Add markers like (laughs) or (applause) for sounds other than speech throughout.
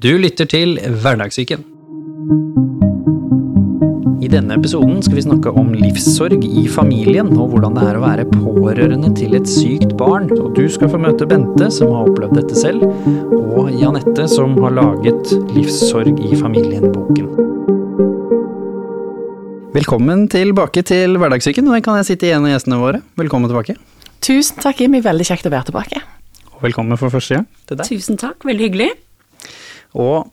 Du lytter til Hverdagssyken. I denne episoden skal vi snakke om livssorg i familien, og hvordan det er å være pårørende til et sykt barn. Og du skal få møte Bente, som har opplevd dette selv, og Janette, som har laget Livssorg i familien-boken. Velkommen tilbake til Hverdagssyken, og den kan jeg sitte igjen med gjestene våre. Velkommen tilbake. Tusen takk, Jimmy. Veldig kjekt å være tilbake. Og velkommen for første gang til deg. Tusen takk, veldig hyggelig. Og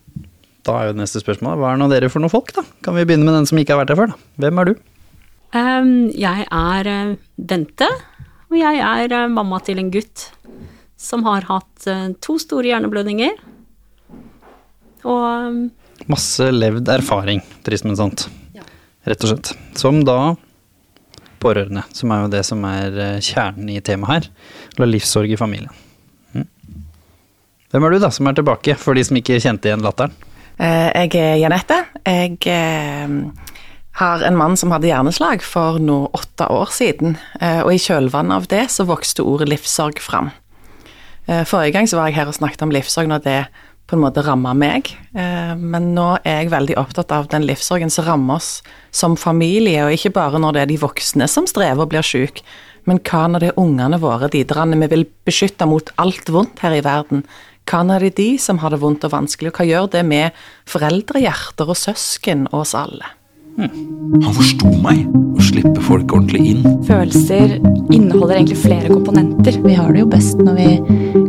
da er jo det neste spørsmålet, hva er nå dere for noen folk, da? Kan vi begynne med den som ikke har vært her før, da? Hvem er du? Um, jeg er uh, Bente, og jeg er uh, mamma til en gutt som har hatt uh, to store hjerneblødninger. Og um, Masse levd erfaring, trist, men sant. Rett og slett. Som da pårørende, som er jo det som er kjernen i temaet her. La livssorg i familien. Hvem er du, da, som er tilbake, for de som ikke kjente igjen latteren? Jeg er Janette. Jeg har en mann som hadde hjerneslag for nå åtte år siden, og i kjølvannet av det så vokste ordet livssorg fram. Forrige gang så var jeg her og snakket om livssorg når det på en måte ramma meg, men nå er jeg veldig opptatt av den livssorgen som rammer oss som familie, og ikke bare når det er de voksne som strever og blir syke, men hva når det er ungene våre, de der vi vil beskytte mot alt vondt her i verden, hva er det de som har det vondt og vanskelig, og hva gjør det med foreldrehjerter og søsken og oss alle? Han forsto meg. Å slippe folk ordentlig inn. Følelser inneholder egentlig flere komponenter. Vi har det jo best når vi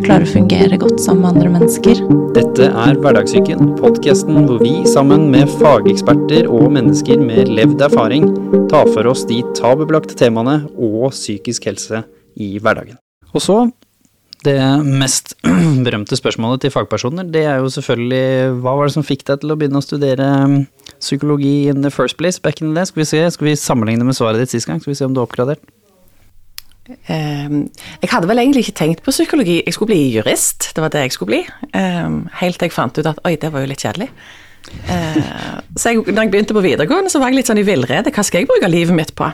klarer å fungere godt sammen med andre mennesker. Dette er Hverdagssyken, podkasten hvor vi sammen med fageksperter og mennesker med levd erfaring tar for oss de tabubelagte temaene og psykisk helse i hverdagen. Og så det mest (clears throat) berømte spørsmålet til fagpersoner, det er jo selvfølgelig hva var det som fikk deg til å begynne å studere psykologi in the first place back in the day? Skal vi se, skal vi sammenligne med svaret ditt sist gang? Skal vi se om du er oppgradert? Um, jeg hadde vel egentlig ikke tenkt på psykologi. Jeg skulle bli jurist, det var det jeg skulle bli. Um, helt til jeg fant ut at oi, det var jo litt kjedelig. Uh, så jeg, når jeg begynte på videregående, så var jeg litt sånn i villrede. Hva skal jeg bruke livet mitt på?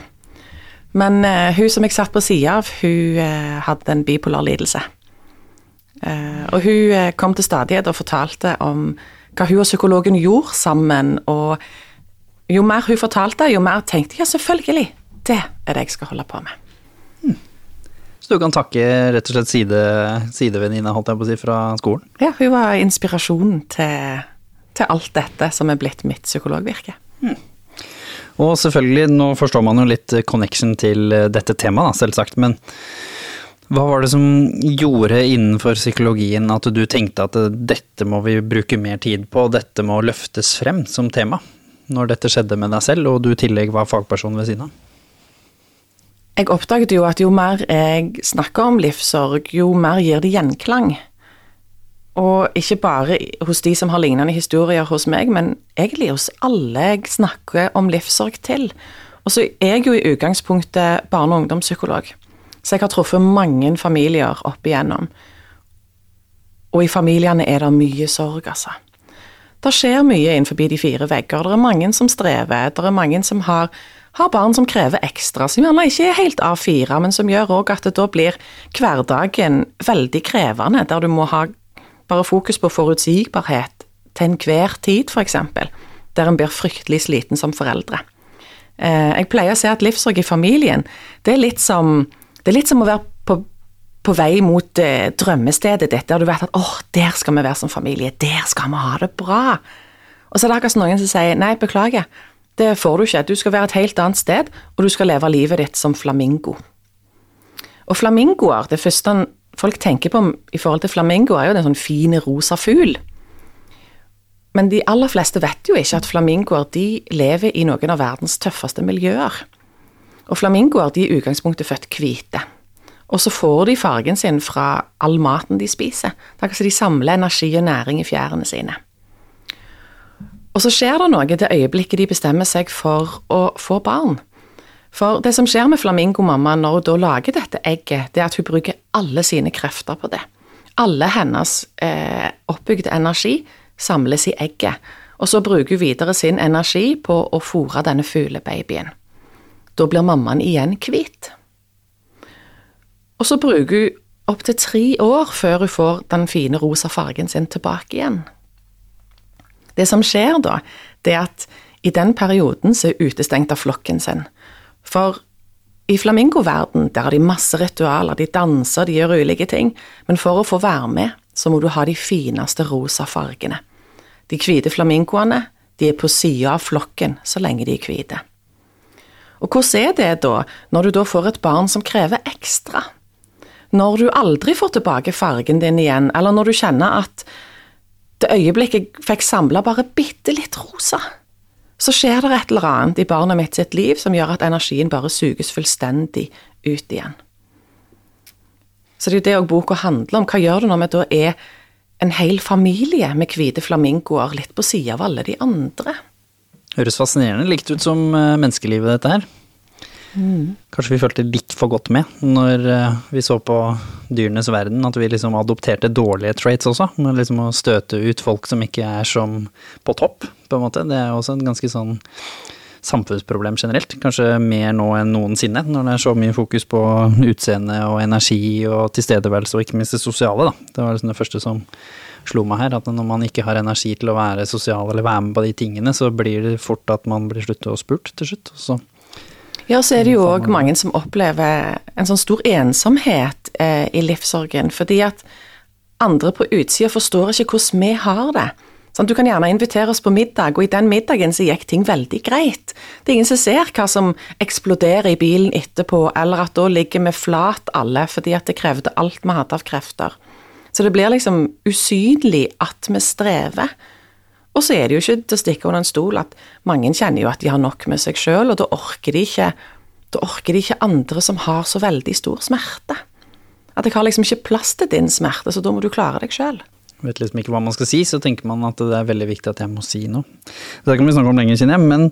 Men uh, hun som jeg satt på sida av, hun uh, hadde en bipolar lidelse. Og hun kom til stadighet og fortalte om hva hun og psykologen gjorde sammen, og jo mer hun fortalte, jo mer tenkte jeg ja, selvfølgelig, det er det jeg skal holde på med. Så du kan takke rett og slett side, sidevenninna, holdt jeg på å si, fra skolen? Ja, hun var inspirasjonen til, til alt dette som er blitt mitt psykologvirke. Hmm. Og selvfølgelig, nå forstår man jo litt connection til dette temaet, selvsagt, men hva var det som gjorde innenfor psykologien at du tenkte at dette må vi bruke mer tid på, dette må løftes frem som tema? Når dette skjedde med deg selv, og du i tillegg var fagperson ved siden av? Jeg oppdaget jo at jo mer jeg snakker om livssorg, jo mer gir det gjenklang. Og ikke bare hos de som har lignende historier hos meg, men egentlig hos alle jeg snakker om livssorg til. Og så er jeg jo i utgangspunktet barne- og ungdomspsykolog. Så jeg har truffet mange familier opp igjennom. Og i familiene er det mye sorg, altså. Det skjer mye innenfor de fire vegger. Det er mange som strever. Det er mange som har, har barn som krever ekstra, som gjerne ikke er helt A4, men som gjør òg at det da blir hverdagen veldig krevende, der du må ha bare fokus på forutsigbarhet til enhver tid, f.eks. Der en blir fryktelig sliten som foreldre. Jeg pleier å si at livssorg i familien, det er litt som det er litt som å være på, på vei mot eh, drømmestedet ditt, der du vet at åh, der skal vi være som familie, der skal vi ha det bra. Og så er det akkurat noen som sier nei, beklager, det får du ikke, du skal være et helt annet sted, og du skal leve livet ditt som flamingo. Og flamingoer, det første folk tenker på i forhold til flamingoer, er jo den sånn fine rosa fugl. Men de aller fleste vet jo ikke at flamingoer de lever i noen av verdens tøffeste miljøer. Og flamingoer de er i utgangspunktet født hvite. Og så får de fargen sin fra all maten de spiser. Det er akkurat de samler energi og næring i fjærene sine. Og så skjer det noe det øyeblikket de bestemmer seg for å få barn. For det som skjer med flamingomamma når hun da lager dette egget, det er at hun bruker alle sine krefter på det. Alle hennes eh, oppbygde energi samles i egget, og så bruker hun videre sin energi på å fôre denne fuglebabyen. Da blir mammaen igjen hvit. Og så bruker hun opptil tre år før hun får den fine rosa fargen sin tilbake igjen. Det som skjer da, det er at i den perioden så er utestengt av flokken sin. For i flamingoverden der har de masse ritualer, de danser, de gjør ulike ting, men for å få være med, så må du ha de fineste rosa fargene. De hvite flamingoene, de er på sida av flokken så lenge de er hvite. Og hvordan er det da, når du da får et barn som krever ekstra? Når du aldri får tilbake fargen din igjen, eller når du kjenner at det øyeblikket jeg fikk samla bare bitte litt rosa, så skjer det et eller annet i barnet mitt sitt liv som gjør at energien bare suges fullstendig ut igjen. Så det er jo det òg boka handler om. Hva gjør du når vi da er en hel familie med hvite flamingoer litt på sida av alle de andre? Høres fascinerende likt ut som eh, menneskelivet, dette her. Kanskje vi følte litt for godt med når eh, vi så på dyrenes verden, at vi liksom adopterte dårlige traits også. Med liksom å støte ut folk som ikke er som på topp, på en måte. Det er også et ganske sånn samfunnsproblem generelt. Kanskje mer nå enn noensinne, når det er så mye fokus på utseende og energi og tilstedeværelse, og ikke minst det sosiale, da. Det var liksom det første som slo meg her, at når man ikke har energi til å være sosial eller være med på de tingene, så blir det fort at man blir sluttet å spurt til slutt. Så Ja, så er det jo òg mange som opplever en sånn stor ensomhet eh, i livssorgen, fordi at andre på utsida forstår ikke hvordan vi har det. Sånn, du kan gjerne invitere oss på middag, og i den middagen så gikk ting veldig greit. Det er ingen som ser hva som eksploderer i bilen etterpå, eller at da ligger vi flat alle fordi at det krevde alt vi hadde av krefter. Så det blir liksom usynlig at vi strever. Og så er det jo ikke til å stikke under en stol at mange kjenner jo at de har nok med seg sjøl, og da orker ikke da orker de ikke andre som har så veldig stor smerte. At jeg har liksom ikke plass til din smerte, så da må du klare deg sjøl. vet liksom ikke hva man skal si, så tenker man at det er veldig viktig at jeg må si noe. Det kan vi snakke om lenger, kjenner jeg, men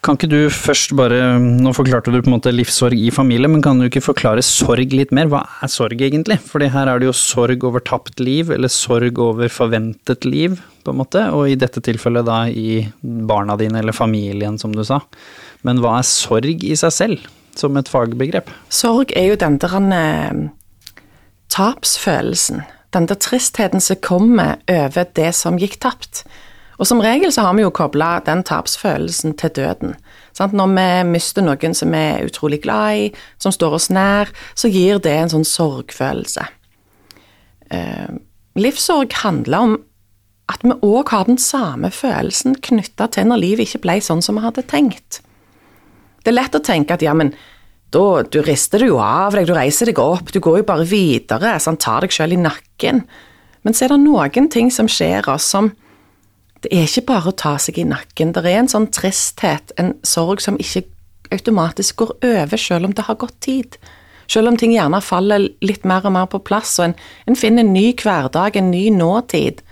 kan ikke du først bare Nå forklarte du på en måte livssorg i familie, men kan du ikke forklare sorg litt mer? Hva er sorg egentlig? Fordi her er det jo sorg over tapt liv, eller sorg over forventet liv, på en måte. Og i dette tilfellet da i barna dine eller familien, som du sa. Men hva er sorg i seg selv, som et fagbegrep? Sorg er jo den der eh, tapsfølelsen. Den der tristheten som kommer over det som gikk tapt. Og som regel så har vi jo kobla den tapsfølelsen til døden. Sant? Når vi mister noen som vi er utrolig glad i, som står oss nær, så gir det en sånn sorgfølelse. Eh, livssorg handler om at vi òg har den samme følelsen knytta til når livet ikke ble sånn som vi hadde tenkt. Det er lett å tenke at ja, men da du rister det jo av deg, du reiser deg opp, du går jo bare videre, sånn tar deg sjøl i nakken. Men så er det noen ting som skjer oss som Det er ikke bare å ta seg i nakken. Det er en sånn tristhet, en sorg som ikke automatisk går over, selv om det har gått tid. Selv om ting gjerne faller litt mer og mer på plass, og en, en finner en ny hverdag, en ny nåtid,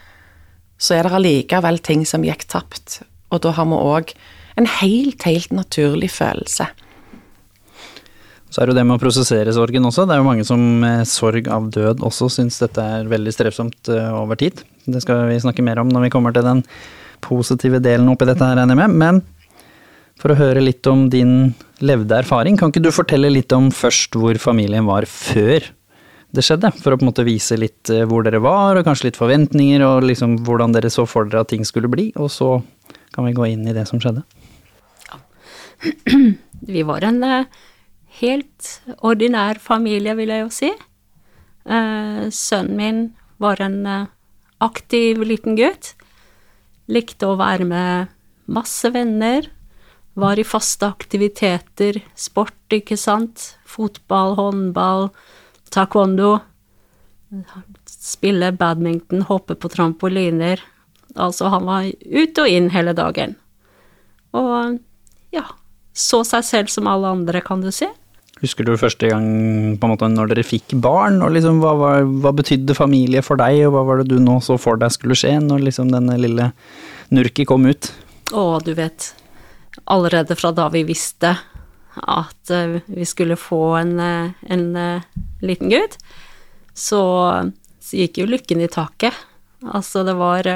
så er det allikevel ting som gikk tapt. Og da har vi òg en helt, helt naturlig følelse. Så er det jo det med å prosessere sorgen også. Det er jo mange som med sorg av død også syns dette er veldig strevsomt eh, over tid. Det skal vi snakke mer om når vi kommer til den positive delen oppi dette her, regner jeg med. Men for å høre litt om din levde erfaring, kan ikke du fortelle litt om først hvor familien var før det skjedde? For å på en måte vise litt eh, hvor dere var, og kanskje litt forventninger, og liksom hvordan dere så for dere at ting skulle bli. Og så kan vi gå inn i det som skjedde. (clears throat) Vi var en eh, helt ordinær familie, vil jeg jo si. Eh, sønnen min var en eh, aktiv liten gutt. Likte å være med masse venner. Var i faste aktiviteter, sport, ikke sant. Fotball, håndball, taekwondo. Spille badminton, hoppe på trampoliner. Altså, han var ut og inn hele dagen. Og ja, så seg selv som alle andre, kan du si. Husker du første gang på en måte når dere fikk barn, og liksom hva, var, hva betydde familie for deg, og hva var det du nå så for deg skulle skje når liksom denne lille Nurki kom ut? Å, du vet, allerede fra da vi visste at eh, vi skulle få en, eh, en eh, liten gutt, så, så gikk jo lykken i taket. Altså, det var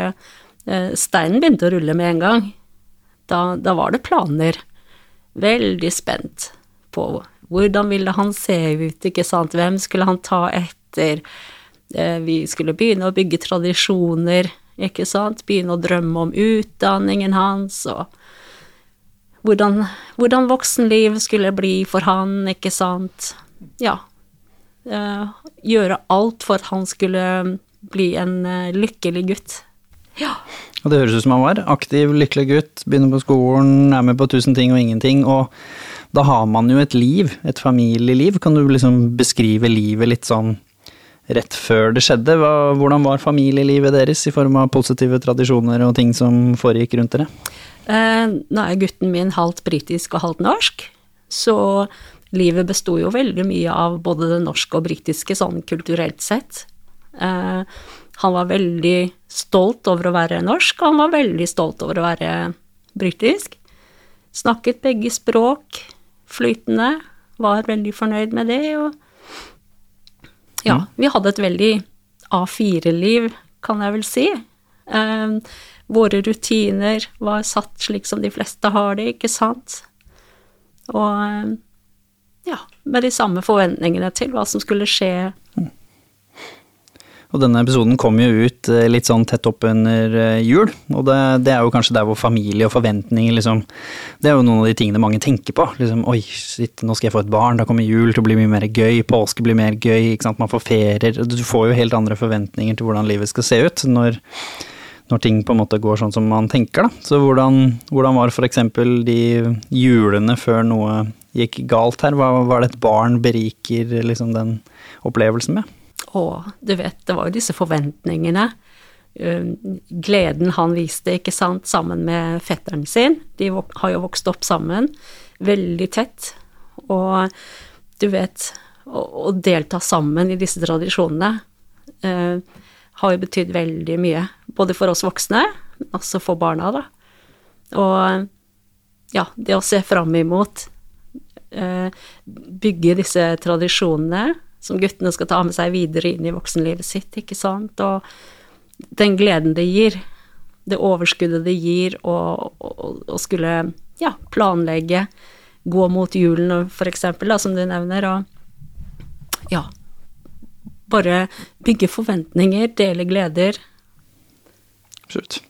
Steinen begynte å rulle med en gang. Da, da var det planer. Veldig spent på hvordan ville han se ut, ikke sant, hvem skulle han ta etter? Vi skulle begynne å bygge tradisjoner, ikke sant, begynne å drømme om utdanningen hans og hvordan, hvordan voksenliv skulle bli for han, ikke sant. Ja. Eh, gjøre alt for at han skulle bli en eh, lykkelig gutt. Ja. Og det høres ut som han var. Aktiv, lykkelig gutt, begynner på skolen, er med på tusen ting og ingenting. Og da har man jo et liv, et familieliv. Kan du liksom beskrive livet litt sånn rett før det skjedde? Hva, hvordan var familielivet deres i form av positive tradisjoner og ting som foregikk rundt dere? Eh, nå er gutten min halvt britisk og halvt norsk, så livet besto jo veldig mye av både det norske og britiske sånn kulturelt sett. Eh, han var veldig stolt over å være norsk, og han var veldig stolt over å være britisk. Snakket begge språk flytende, var veldig fornøyd med det, og ja, vi hadde et veldig A4-liv, kan jeg vel si. Eh, våre rutiner var satt slik som de fleste har det, ikke sant. Og eh, ja, med de samme forventningene til hva som skulle skje. Og denne episoden kom jo ut eh, litt sånn tett opp under eh, jul, og det, det, er jo kanskje der hvor familie og forventninger liksom Det er jo noen av de tingene mange tenker på. Liksom oi, shit, nå skal jeg få et barn, da kommer jul til å bli mye mer gøy, påske blir mer gøy, ikke sant, man får ferier. Du får jo helt andre forventninger til hvordan livet skal se ut når, når ting på en måte går sånn som man tenker, da. Så hvordan, hvordan var f.eks. de julene før noe gikk galt her? Hva var det et barn beriker liksom den opplevelsen med? Og du vet, det var jo disse forventningene. Gleden han viste, ikke sant, sammen med fetteren sin. De har jo vokst opp sammen, veldig tett. Og du vet, å, delta sammen i disse tradisjonene eh, har jo betydd veldig mye. Både for oss voksne, men også for barna, da. Og ja, det å se fram imot eh, Bygge disse tradisjonene som guttene skal ta med seg videre inn i voksenlivet sitt, ikke sant, og den gleden det gir, det overskuddet det gir å skulle ja, planlegge, gå mot julen for eksempel, da, som du nevner, og ja, bare bygge forventninger, dele gleder. Absolutt.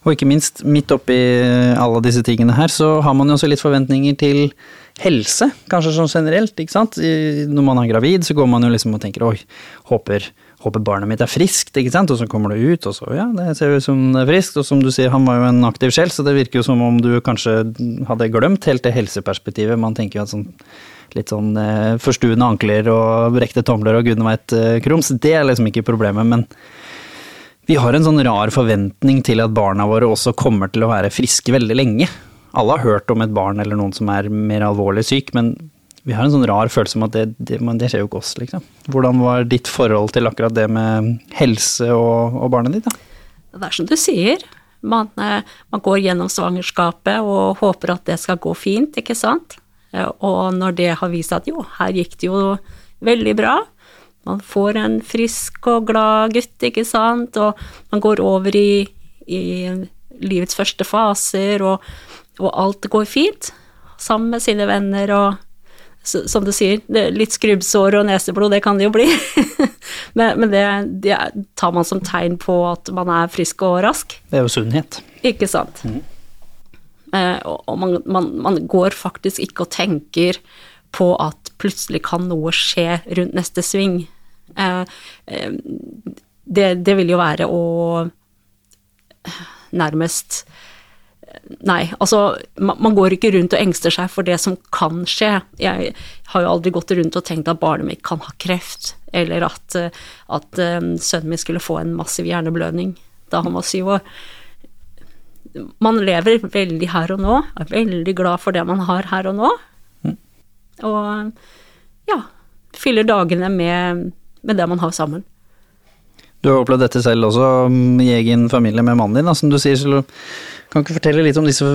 Og ikke minst, midt oppi alle disse tingene her, så har man jo også litt forventninger til helse, kanskje sånn generelt, ikke sant. Når man er gravid, så går man jo liksom og tenker oi, håper, håper barnet mitt er friskt, ikke sant. Og så kommer det ut, og så ja, det ser ut som det er friskt. Og som du sier, han var jo en aktiv sjel, så det virker jo som om du kanskje hadde glemt helt det helseperspektivet. Man tenker jo at sånn litt sånn eh, forstuende ankler og brekte tomler og gudene veit eh, krums, det er liksom ikke problemet, men vi har en sånn rar forventning til at barna våre også kommer til å være friske veldig lenge alle har hørt om et barn eller noen som er mer alvorlig syk, men vi har en sånn rar følelse om at det, det, det skjer jo ikke oss, liksom. Hvordan var ditt forhold til akkurat det med helse og, og barnet ditt, da? Det er som du sier. Man, eh, man, går gjennom svangerskapet og håper at det skal gå fint, ikke sant. Eh, og når det har vist at jo, her gikk det jo veldig bra, man får en frisk og glad gutt, ikke sant, og man går over i, i livets første faser, og og alt går fint, sammen med sine venner og som du sier, litt skrubbsår og neseblod, det kan det jo bli. (laughs) men, men det, det, tar man som tegn på at man er frisk og rask. Det er jo sunnhet. Ikke sant. Mm. Eh, og man, man, man, går faktisk ikke og tenker på at plutselig kan noe skje rundt neste sving. Eh, eh, det, det vil jo være å nærmest Nei, altså man, går ikke rundt og engster seg for det som kan skje. Jeg har jo aldri gått rundt og tenkt at barnet mitt kan ha kreft, eller at, at um, sønnen min skulle få en massiv hjerneblødning da han var syv år. Man lever veldig her og nå, er veldig glad for det man har her og nå. Mm. Og ja, fyller dagene med, med det man har sammen. Du har opplevd dette selv også i egen familie med mannen din, da, som du sier. Så kan ikke fortelle litt om disse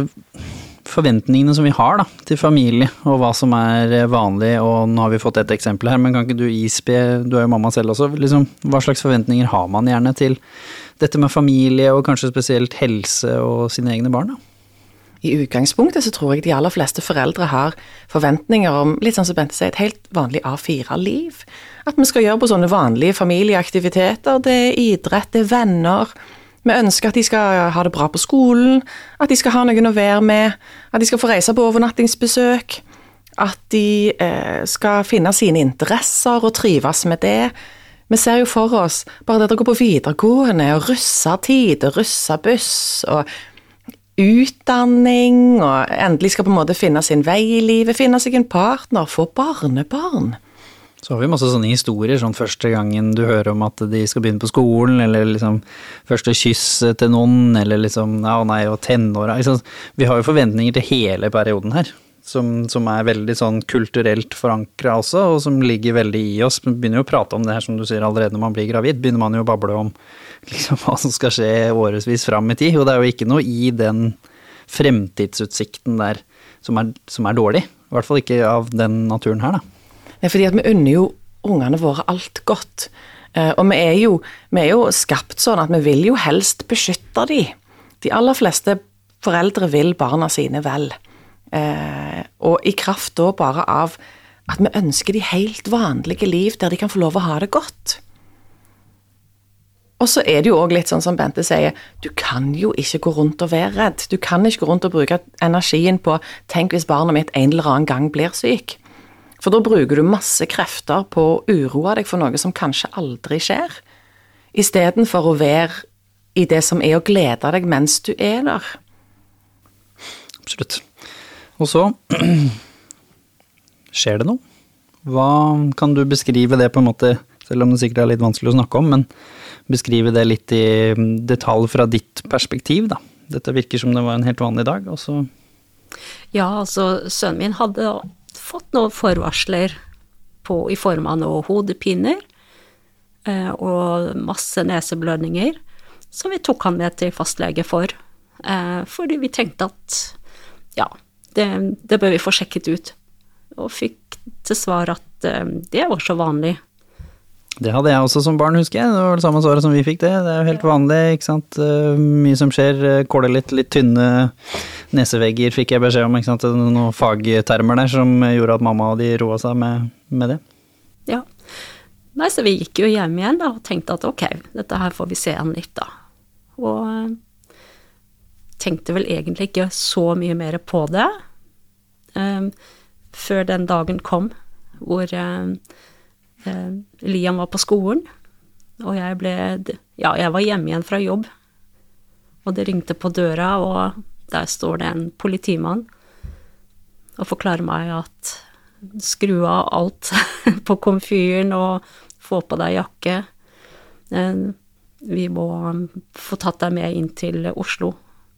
forventningene som vi har da, til familie, og hva som er vanlig, og nå har vi fått et eksempel her, men kan ikke du ispe, du er jo mamma selv også, liksom, hva slags forventninger har man gjerne til dette med familie, og kanskje spesielt helse og sine egne barn? da? I utgangspunktet så tror jeg de aller fleste foreldre har forventninger om, litt sånn som Bente sier, et helt vanlig A4-liv. At vi skal gjøre på sånne vanlige familieaktiviteter. Det er idrett, det er venner. Vi ønsker at de skal ha det bra på skolen, at de skal ha noen å være med, at de skal få reise på overnattingsbesøk. At de eh, skal finne sine interesser og trives med det. Vi ser jo for oss bare det å gå på videregående og russetid og russebuss og utdanning, og endelig skal på en måte finne sin vei i livet, finne seg en partner, få barnebarn. Så har vi masse sånne historier, sånn første gangen du hører om at de skal begynne på skolen, eller liksom første kyss til noen, eller liksom ja og nei og tenåra. Liksom. Vi har jo forventninger til hele perioden her, som, som er veldig sånn kulturelt forankra også, og som ligger veldig i oss. Vi begynner jo å prate om det her, som du sier, allerede når man blir gravid, begynner man jo å bable om (laughs) liksom, hva som skal skje årevis fram i tid. Og det er jo ikke noe i den fremtidsutsikten der som er, som er dårlig. I hvert fall ikke av den naturen her, da. Er fordi at vi unner jo ungene våre alt godt. Eh, og vi er, jo, vi er jo skapt sånn at vi vil jo helst beskytte de. De aller fleste foreldre vil barna sine vel. Eh, og i kraft da bare av at vi ønsker de helt vanlige liv der de kan få lov å ha det godt. Og så er det jo òg litt sånn som Bente sier, du kan jo ikke gå rundt og være redd. Du kan ikke gå rundt og bruke energien på 'tenk hvis barnet mitt en eller annen gang blir syk'. For da bruker du masse krefter på å uroe deg for noe som kanskje aldri skjer, istedenfor å være i det som er å glede deg mens du er der. Absolutt. Og så (clears throat) skjer det noe. Hva kan du beskrive det på en måte, selv om det sikkert er litt vanskelig å snakke om, men beskrive det litt i detalj fra ditt perspektiv, da. Dette virker som det var en helt vanlig dag, og så Ja, altså, sønnen min hadde fått noen forvarsler på, i form av noen hodepiner eh, og masse neseblødninger, som vi tok han med til fastlege for. Eh, fordi vi tenkte at ja, det, det, bør vi få sjekket ut. Og fikk til svar at eh, det var så vanlig. Det hadde jeg også som barn, husker jeg. Det var det samme svaret som vi fikk det. Det er jo helt vanlig, ikke sant. Eh, mye som skjer. kåler kåle litt, litt tynne nesevegger fikk jeg beskjed om, ikke sant. Noen fagtermer der som gjorde at mamma og de roa seg med, med, det. Ja. Nei, så vi gikk jo hjem igjen da og tenkte at ok, dette her får vi se an litt, da. Og eh, tenkte vel egentlig ikke så mye mer på det um, før den dagen kom hvor um, Eh, Liam var på skolen, og jeg ble Ja, jeg var hjemme igjen fra jobb, og det ringte på døra, og der står det en politimann og forklarer meg at skru av alt (laughs) på komfyren og få på deg jakke. Eh, vi må få tatt deg med inn til Oslo,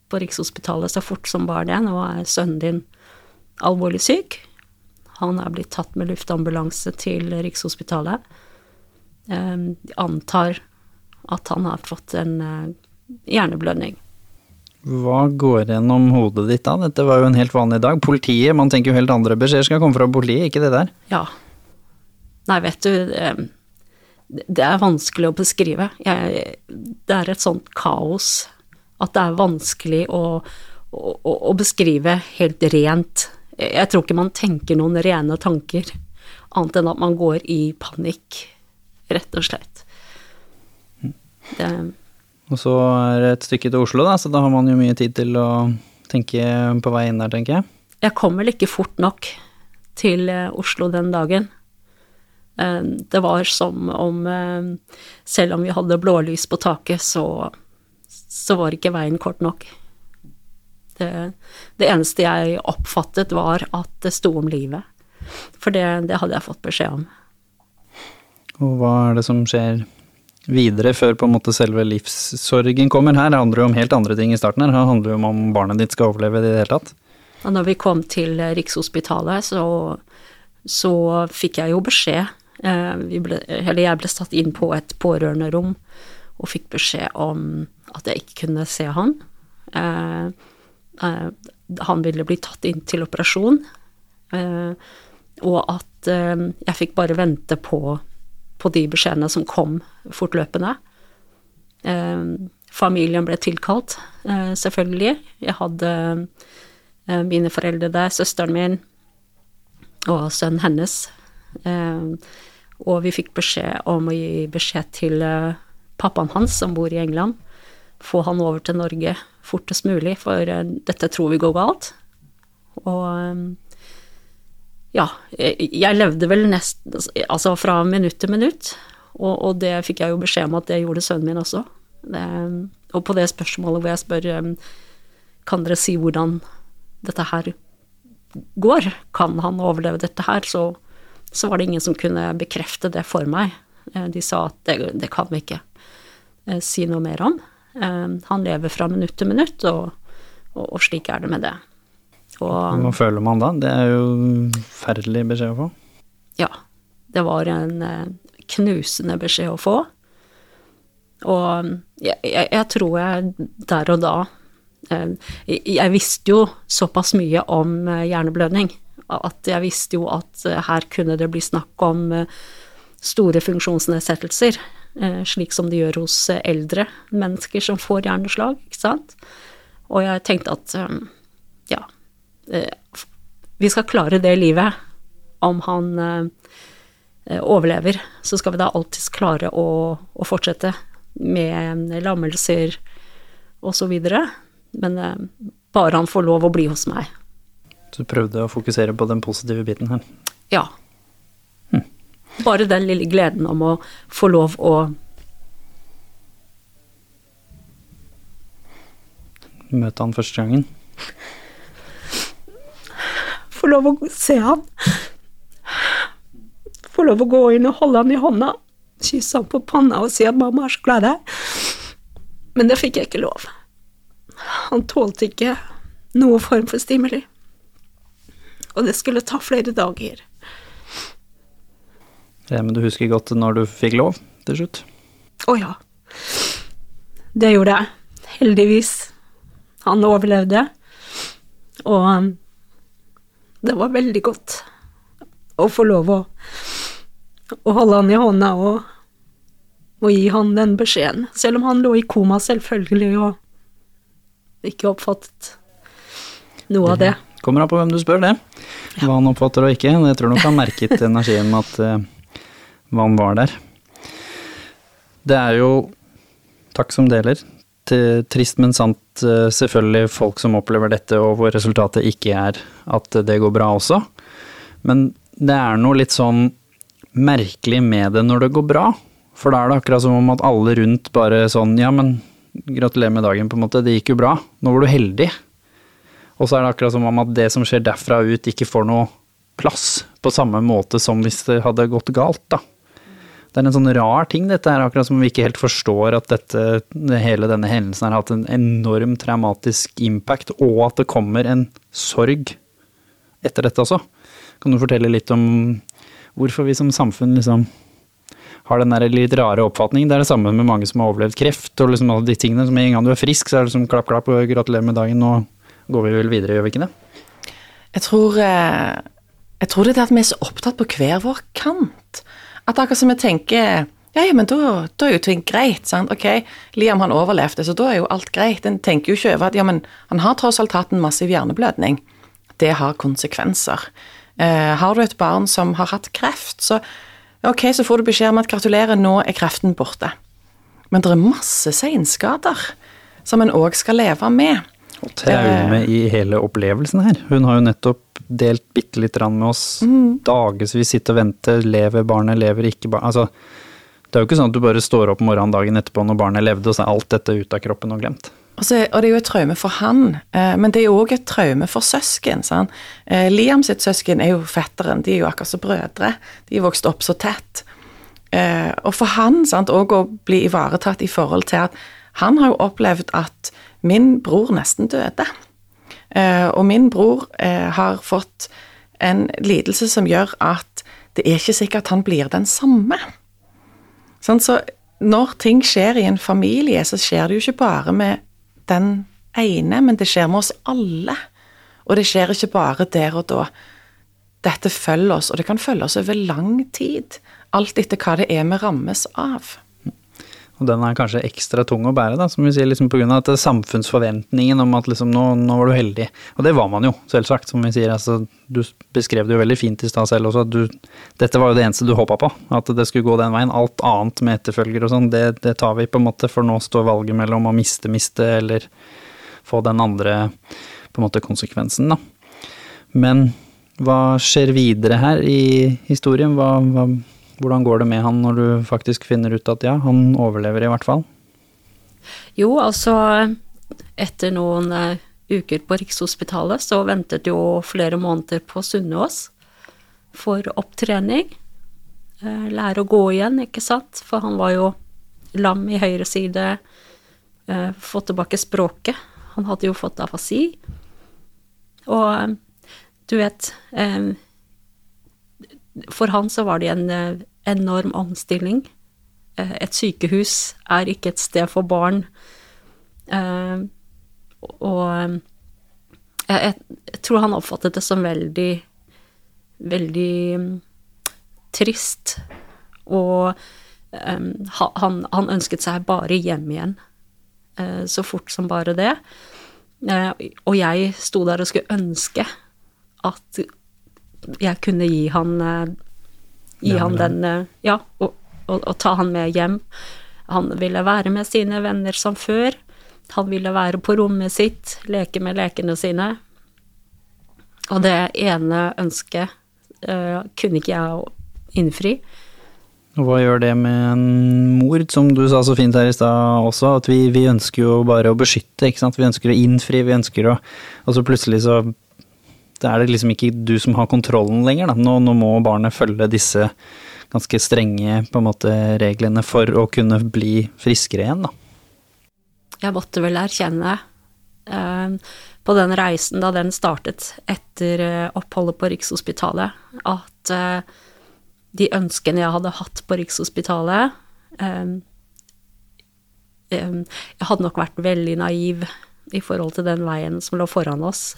på Rikshospitalet, så fort som bare det. Nå er sønnen din alvorlig syk. Han er blitt tatt med luftambulanse til Rikshospitalet. Ehm, de antar at han har fått en eh, hjerneblødning. Hva går gjennom hodet ditt da? Dette var jo en helt vanlig dag. Politiet, man tenker jo helt andre beskjeder skal komme fra politiet, ikke det der? Ja. Nei, vet du, ehm, det er vanskelig å beskrive. Jeg, det er et sånt kaos at det er vanskelig å, å, å beskrive helt rent jeg tror ikke man tenker noen rene tanker, annet enn at man går i panikk, rett og slett. Det og så er det et stykke til Oslo, da, så da har man jo mye tid til å tenke på vei inn der, tenker jeg. Jeg kom vel ikke fort nok til eh, Oslo den dagen. Eh, det var som om eh, selv om vi hadde blålys på taket, så, så var ikke veien kort nok. Det, det, eneste jeg oppfattet, var at det sto om livet. For det, det hadde jeg fått beskjed om. Og hva er det som skjer videre, før på en måte selve livssorgen kommer? Her det handler jo om helt andre ting i starten her. Her handler jo om om barnet ditt skal overleve i det hele tatt. Og når vi kom til Rikshospitalet, så, så fikk jeg jo beskjed. Eh, ble, eller jeg ble satt inn på et pårørenderom og fikk beskjed om at jeg ikke kunne se han. Eh, Eh, han ville bli tatt inn til operasjon, eh, og at eh, jeg fikk bare vente på, på de beskjedene som kom fortløpende. familien ble tilkalt, selvfølgelig. Jeg hadde eh, mine foreldre der, søsteren min og sønnen hennes. Eh, og vi fikk beskjed om å gi beskjed til eh, pappaen hans, som bor i England. Få han over til Norge fortest mulig, for eh, dette tror vi går galt. Og eh, ja, jeg, levde vel nest Altså fra minutt til minutt. Og, og det fikk jeg jo beskjed om at det gjorde sønnen min også. Det, og på det spørsmålet hvor jeg spør eh, kan dere si hvordan dette her går, kan han overleve dette her, så, så var det ingen som kunne bekrefte det for meg. Eh, De sa at det, det kan vi ikke eh, si noe mer om. Eh, Han lever fra minutt til minutt, og, og, og slik er det med det. Og Hva føler man da? Det er jo forferdelig beskjed å få. ja, det var en eh, knusende beskjed å få. Og jeg, jeg, jeg tror jeg der og da eh, jeg, jeg visste jo såpass mye om eh, hjerneblødning at jeg visste jo at eh, her kunne det bli snakk om store funksjonsnedsettelser, slik som det gjør hos eh, eldre mennesker som får hjerneslag, ikke sant. Og jeg tenkte at eh, ja, eh, vi skal klare det livet om han eh, eh, overlever, så skal vi da alltids klare å, å fortsette med eh, lammelser og så videre. Men eh, bare han får lov å bli hos meg. Så du prøvde å fokusere på den positive biten her. Ja. Bare den lille gleden om å få lov å Møte han første gangen. Få lov å se han. Få lov å gå inn og holde han i hånda, kysse han på panna og si at 'mamma er så glad i deg'. Men det fikk jeg ikke lov. Han tålte ikke noe form for stimuli. Og det skulle ta flere dager. Ja, men du husker godt når du fikk lov til slutt? Å ja. Det gjorde jeg. Heldigvis. Han overlevde. Og um, det var veldig godt å få lov å, å holde han i hånda og, og gi han den beskjeden. Selv om han lå i koma, selvfølgelig, og ikke oppfattet noe av det. Kommer an på hvem du spør, det. Hva han oppfatter og ikke. Jeg tror nok han merket (laughs) energien med at hva han var der. Det er jo, takk som deler, til, trist, men sant, eh, selvfølgelig folk som opplever dette, og hvor resultatet ikke er at det går bra også. Men det er noe litt sånn merkelig med det når det går bra. For da er det akkurat som om at alle rundt bare sånn, ja men gratulerer med dagen, på en måte, det gikk jo bra. Nå var du heldig. Og så er det akkurat som om at det som skjer derfra ut, ikke får noe plass på samme måte som hvis det hadde gått galt, da. Det er en sånn rar ting, dette her, akkurat som vi ikke helt forstår at dette, hele denne hendelsen har hatt en enorm traumatisk impact, og at det kommer en sorg etter dette også. Kan du fortelle litt om hvorfor vi som samfunn liksom har den der litt rare oppfatningen. Det er det samme med mange som har overlevd kreft, og liksom alle de tingene. Som en gang du er frisk, så er det som klapp, klapp, og gratulerer med dagen, nå går vi vel videre, gjør vi ikke det? Jeg tror, eh, jeg tror det er det at vi er så opptatt på hver vår kant. At akkurat som vi tenker ja, ja, men da, da er jo ting greit. sant? Ok, Liam han overlevde, så da er jo alt greit. En tenker jo ikke over at ja, men han har tross alt hatt en massiv hjerneblødning. Det har konsekvenser. Eh, har du et barn som har hatt kreft, så ok, så får du beskjed om at gratulerer, nå er kreften borte. Men det er masse seinskader som en òg skal leve med. Og traume i hele opplevelsen her. Hun har jo nettopp delt bitte litt med oss. Dagevis sitte og vente. Lever barnet, lever ikke barnet. Altså, det er jo ikke sånn at du bare står opp morgenen dagen etterpå når barnet levde, og så er alt dette ute av kroppen og glemt. Og, så, og det er jo et traume for han, eh, men det er jo òg et traume for søsken. Sant? Eh, Liam sitt søsken er jo fetteren, de er jo akkurat som brødre. De er vokst opp så tett. Eh, og for han òg å bli ivaretatt i forhold til at han har jo opplevd at min bror nesten døde. Eh, og min bror eh, har fått en lidelse som gjør at det er ikke sikkert han blir den samme. Sånn, så når ting skjer i en familie, så skjer det jo ikke bare med den ene, men det skjer med oss alle. Og det skjer ikke bare der og da. Dette følger oss, og det kan følge oss over lang tid. Alt etter hva det er vi rammes av. Og den er kanskje ekstra tung å bære, da, som vi sier, liksom pga. at samfunnsforventningen om at liksom nå, nå var du heldig. Og det var man jo, selvsagt, som vi sier. Altså, du beskrev det jo veldig fint i stad selv også, at du Dette var jo det eneste du håpa på, at det skulle gå den veien. Alt annet med etterfølger og sånn, det, det tar vi på en måte, for nå står valget mellom å miste, miste, eller få den andre på en måte konsekvensen, da. Men hva skjer videre her i historien? Hva, hva hvordan går det med han når du faktisk finner ut at ja, han overlever i hvert fall? Jo, altså etter noen uh, uker på Rikshospitalet så ventet jo flere måneder på Sunnaas for opptrening. Uh, lære å gå igjen, ikke sant, for han var jo lam i høyre side, uh, fått tilbake språket. Han hadde jo fått afasi. Og du vet for han så var det en eh, enorm omstilling. Eh, et sykehus er ikke et sted for barn. Eh, og jeg, tror han oppfattet det som veldig, veldig mm, trist. Og han, han ønsket seg bare hjem igjen, så fort som bare det. og jeg sto der og skulle ønske at jeg kunne gi han eh, Gi ja, han den eh, Ja, og, og, og, ta han med hjem. Han ville være med sine venner som før. Han ville være på rommet sitt, leke med lekene sine. Og det ene ønsket uh, kunne ikke jeg innfri. Og hva gjør det med en mor, som du sa så fint her i stad også, at vi, vi, ønsker jo bare å beskytte, ikke sant. Vi ønsker å innfri, vi ønsker å Og så plutselig så da er det liksom ikke du som har kontrollen lenger. Nå, nå, må barnet følge disse ganske strenge måte, reglene for å kunne bli friskere igjen. Da. Jeg måtte vel erkjenne eh, på den reisen da den startet etter eh, oppholdet på Rikshospitalet, at eh, de ønskene jeg hadde hatt på Rikshospitalet eh, eh, Jeg hadde nok vært veldig naiv i forhold til den veien som lå foran oss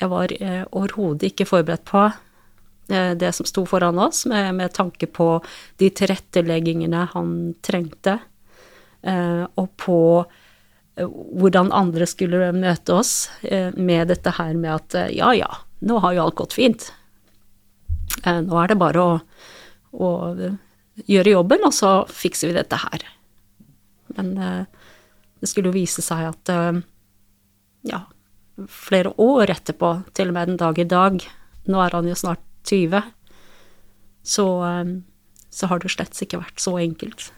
jeg var eh, overhodet ikke forberedt på eh, det som sto foran oss, med, med, tanke på de tilretteleggingene han trengte, eh, og på eh, hvordan andre skulle møte oss eh, med dette her med at eh, ja, ja, nå har jo alt gått fint. nå er det bare å, å, gjøre jobben, og så fikser vi dette her. Men det skulle jo vise seg at ja, flere år etterpå, til og med den dag i dag. Nå er han jo snart 20. Så, um, så har det slett ikke vært så enkelt.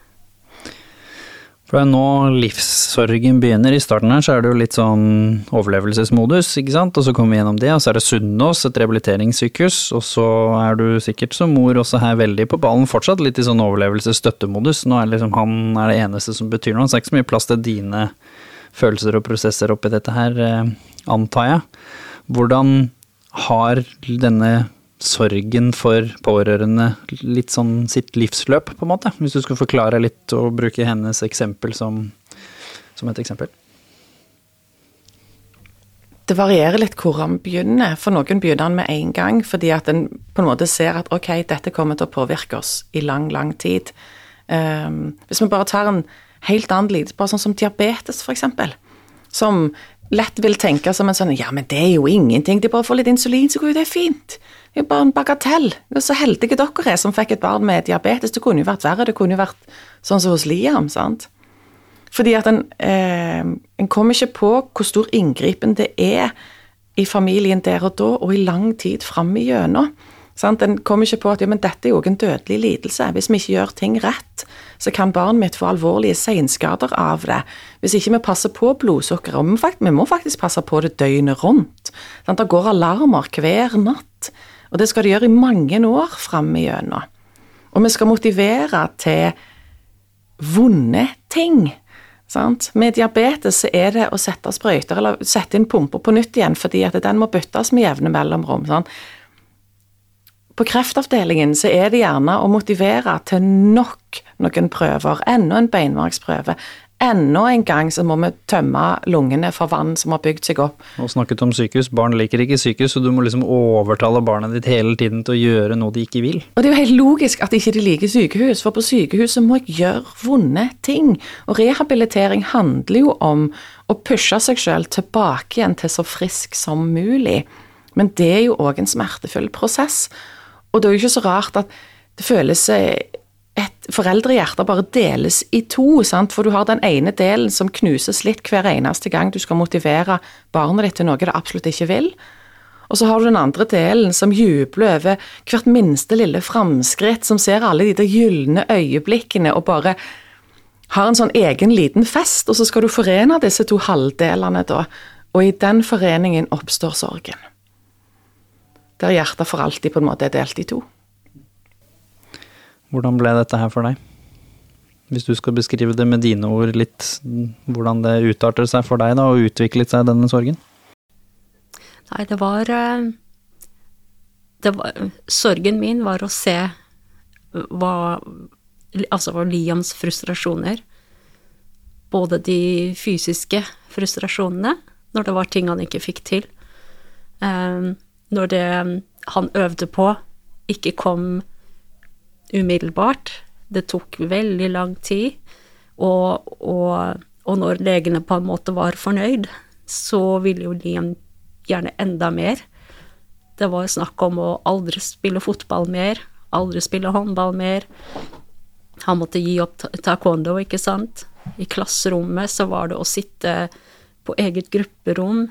For det er nå livssorgen begynner. I starten her så er det jo litt sånn overlevelsesmodus, ikke sant. Og så kommer vi gjennom det, og så er det Sunnaas, et rehabiliteringssykehus. Og så er du sikkert som mor også her veldig på ballen fortsatt, litt i sånn overlevelsesstøttemodus. Nå er liksom han er det eneste som betyr noe. Så det er ikke så mye plass til dine følelser og prosesser oppi dette her. Antar jeg. Hvordan har denne sorgen for pårørende litt sånn sitt livsløp, på en måte? Hvis du skulle forklare litt og bruke hennes eksempel som, som et eksempel. Det varierer litt hvor han begynner. For noen begynner han med en gang, fordi at en på en måte ser at ok, dette kommer til å påvirke oss i lang, lang tid. Um, hvis vi bare tar en helt annen lidelse, bare sånn som diabetes, f.eks., som lett vil tenke som en sånn Ja, men det er jo ingenting, de bare får litt insulin, så går jo det fint. Det er jo bare en bagatell. Er så heldige dere er som fikk et barn med diabetes. Det kunne jo vært verre, det kunne jo vært sånn som hos Liam, sant. Fordi at en, eh, en kommer ikke på hvor stor inngripen det er i familien der og da, og i lang tid fram igjennom. Sant? En kommer ikke på at ja, men dette er jo en dødelig lidelse. Hvis vi ikke gjør ting rett, så kan barnet mitt få alvorlige senskader av det. Hvis ikke vi passer på blodsukkeret. Og vi, må faktisk passe på det døgnet rundt. Sant? Det går alarmer hver natt. Og det skal det gjøre i mange år fram igjennom. Og vi skal motivere til vonde ting. Sant? Med diabetes er det å sette sprøyter eller sette inn pumper på nytt igjen, fordi at den må byttes med jevne mellomrom. Sant? På kreftavdelingen så er det gjerne å motivere til nok noen prøver. Enda en beinmargsprøve, enda en gang så må vi tømme lungene for vann som har bygd seg opp. Og snakket om sykehus. Barn liker ikke sykehus, så du må liksom overtale barnet ditt hele tiden til å gjøre noe de ikke vil. Og det er jo helt logisk at ikke de liker sykehus, for på sykehuset må jeg gjøre vonde ting. Og rehabilitering handler jo om å pushe seg sjøl tilbake igjen til så frisk som mulig. Men det er jo òg en smertefull prosess. Og det er jo ikke så rart at det føles et foreldrehjerte bare deles i to, sant? for du har den ene delen som knuses litt hver eneste gang du skal motivere barnet ditt til noe det absolutt ikke vil. Og så har du den andre delen som jubler over hvert minste lille framskritt, som ser alle de der gylne øyeblikkene og bare har en sånn egen liten fest, og så skal du forene disse to halvdelene da, og i den foreningen oppstår sorgen. Der hjertet for alltid på en måte er delt i to. Hvordan ble dette her for deg? Hvis du skal beskrive det med dine ord litt, hvordan det utarter seg for deg da, og utviklet seg denne sorgen? Nei, det var, eh, det var Sorgen min var å se hva Altså var Liams frustrasjoner. Både de fysiske frustrasjonene, når det var ting han ikke fikk til. Eh, når det han øvde på, ikke kom umiddelbart. Det tok veldig lang tid. Og, og, og, når legene på en måte var fornøyd, så ville jo Liam gjerne enda mer. Det var snakk om å aldri spille fotball mer, aldri spille håndball mer. Han måtte gi opp taekwondo, ikke sant. I klasserommet så var det å sitte på eget grupperom,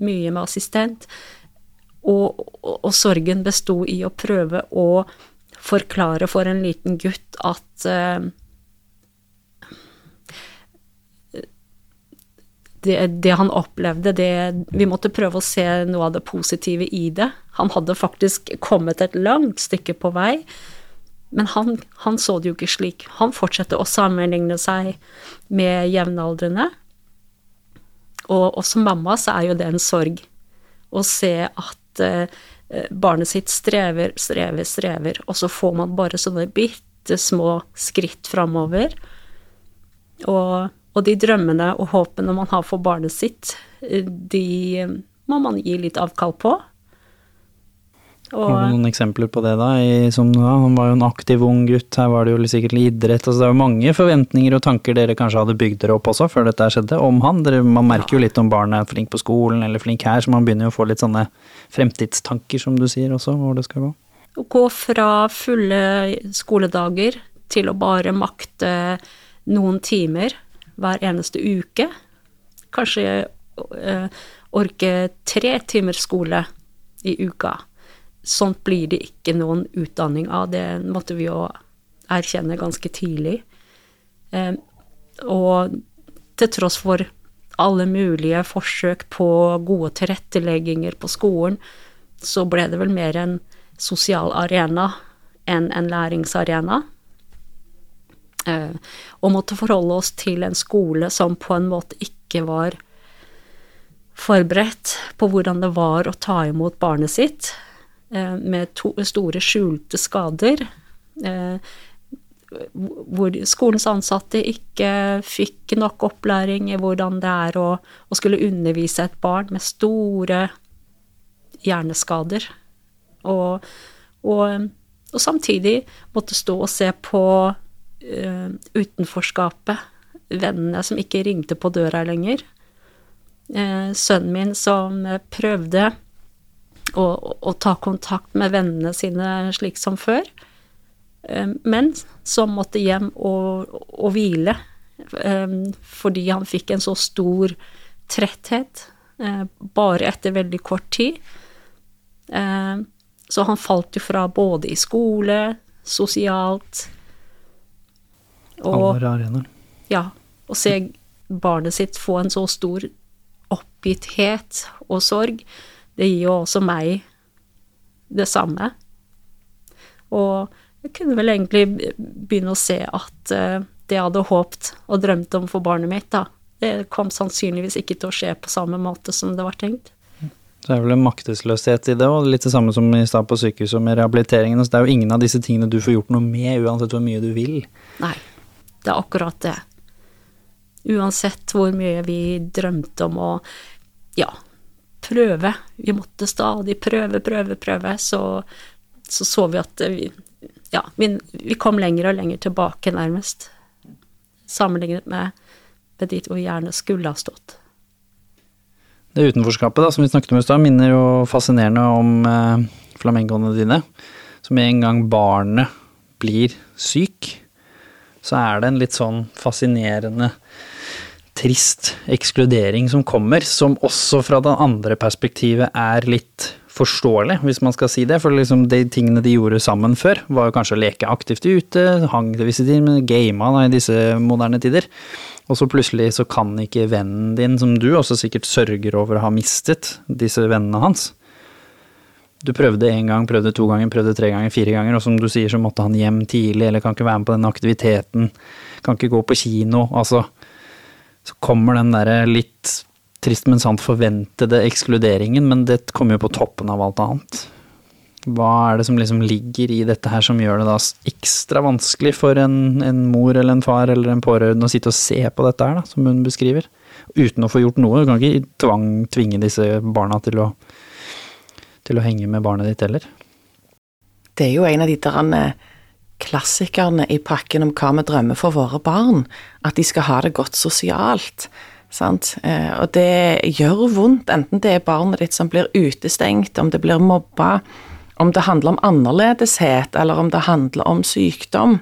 mye med assistent. Og, og, og sorgen besto i å prøve å forklare for en liten gutt at uh, det, det, han opplevde, det Vi måtte prøve å se noe av det positive i det. Han hadde faktisk kommet et langt stykke på vei, men han, han så det jo ikke slik. Han fortsatte å sammenligne seg med jevnaldrende. Og, også mamma så er jo det en sorg å se at uh, Eh, barnet sitt strever, strever, strever, og så får man bare sånne bitte små skritt framover. Og, og, de drømmene og håpene man har for barnet sitt, eh, de må man gi litt avkall på. Og, har du noen eksempler på det, da? I, som, ja, han var jo en aktiv ung gutt, her var det jo sikkert idrett. Altså, det er jo mange forventninger og tanker dere kanskje hadde bygd dere opp også, før dette skjedde, om han. Dere, man merker jo litt om barnet er flink på skolen eller flink her, så man begynner jo å få litt sånne fremtidstanker, som du sier også, hvor det skal gå. Å gå fra fulle skoledager til å bare makte noen timer hver eneste uke. Kanskje øh, orke tre timer skole i uka sånt blir det ikke noen utdanning av. Det måtte vi jo erkjenne ganske tidlig. Eh, og til tross for alle mulige forsøk på gode tilrettelegginger på skolen, så ble det vel mer en sosial arena enn en læringsarena. Eh, og måtte forholde oss til en skole som på en måte ikke var forberedt på hvordan det var å ta imot barnet sitt. Eh, med to, store skjulte skader. Eh, hvor skolens ansatte ikke fikk nok opplæring i hvordan det er å, å skulle undervise et barn med store hjerneskader. Og, og, og, samtidig måtte stå og se på uh, utenforskapet. Vennene som ikke ringte på døra lenger. Uh, sønnen min som prøvde å ta kontakt med vennene sine slik som før. Eh, men som måtte hjem og, og hvile eh, fordi han fikk en så stor tretthet eh, bare etter veldig kort tid. Så han falt jo fra både i skole, sosialt og Alle arenaer. Ja. Å se barnet sitt få en så stor oppgitthet og sorg det gir jo også meg det samme. Og jeg kunne vel egentlig begynne å se at uh, det jeg hadde håpt og drømt om for barnet mitt, da, det kom sannsynligvis ikke til å skje på samme måte som det var tenkt. Så Det er vel en maktesløshet i det, og litt det samme som i stad på sykehuset med rehabiliteringen. Så det er jo ingen av disse tingene du får gjort noe med, uansett hvor mye du vil. Nei, det er akkurat det. Uansett hvor mye vi drømte om å ja, prøve. Vi måtte stadig prøve, prøve, prøve. Så så, så vi at vi, ja, vi, vi, kom lenger og lenger tilbake, nærmest. Sammenlignet med, med dit hvor vi gjerne skulle ha stått. Det utenforskapet da, som vi snakket om i stad, minner jo fascinerende om eh, flamengoene dine. Med en gang barnet blir syk, så er det en litt sånn fascinerende trist ekskludering som kommer, som også fra det andre perspektivet er litt forståelig, hvis man skal si det. For liksom de tingene de gjorde sammen før, var jo kanskje å leke aktivt ute, hang til visse tider, men gama da, i disse moderne tider. Og så plutselig så kan ikke vennen din, som du også sikkert sørger over å ha mistet, disse vennene hans. Du prøvde én gang, prøvde to ganger, prøvde tre ganger, fire ganger, og som du sier så måtte han hjem tidlig, eller kan ikke være med på den aktiviteten, kan ikke gå på kino, altså. Så kommer den derre litt trist, men sant forventede ekskluderingen, men det kommer jo på toppen av alt annet. Hva er det som liksom ligger i dette her som gjør det da ekstra vanskelig for en, en mor eller en far eller en pårørende å sitte og se på dette her, da, som hun beskriver, uten å få gjort noe? Du kan ikke tvang, tvinge disse barna til å, til å henge med barnet ditt heller. Det er jo en av de der klassikerne i pakken om hva vi drømmer for våre barn, at de skal ha det godt sosialt. Sant? Eh, og det gjør vondt, enten det er barnet ditt som blir utestengt, om det blir mobba, om det handler om annerledeshet, eller om det handler om sykdom.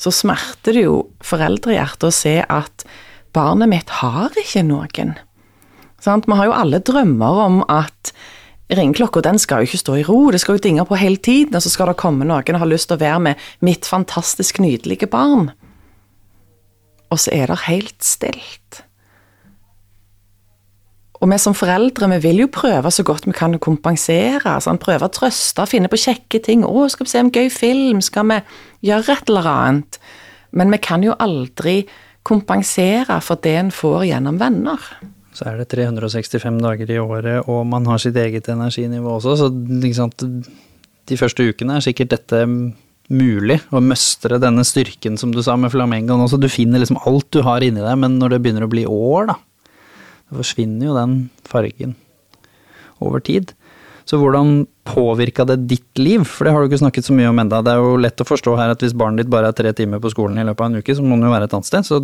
Så smerter det jo foreldrehjertet å se at barnet mitt har ikke noen. Sant? Vi har jo alle drømmer om at ringeklokka den skal jo ikke stå i ro, det skal jo dinge på hele tiden, og så skal det komme noen og ha lyst til å være med mitt fantastisk nydelige barn. Og så er det helt stilt. Og vi som foreldre vi vil jo prøve så godt vi kan å kompensere. Sånn, prøve å trøste, finne på kjekke ting. 'Å, skal vi se en gøy film? Skal vi gjøre et eller annet?' Men vi kan jo aldri kompensere for det en får gjennom venner. Så er det 365 dager i året, og man har sitt eget energinivå også, så liksom, de første ukene er sikkert dette mulig å møstre denne styrken som du sa med flamengoen også. Du finner liksom alt du har inni deg, men når det begynner å bli år, da, da forsvinner jo den fargen over tid. Så hvordan påvirka det ditt liv? For det har du ikke snakket så mye om enda. Det er jo lett å forstå her at hvis barnet ditt bare er tre timer på skolen i løpet av en uke, så må det jo være et annet sted. Så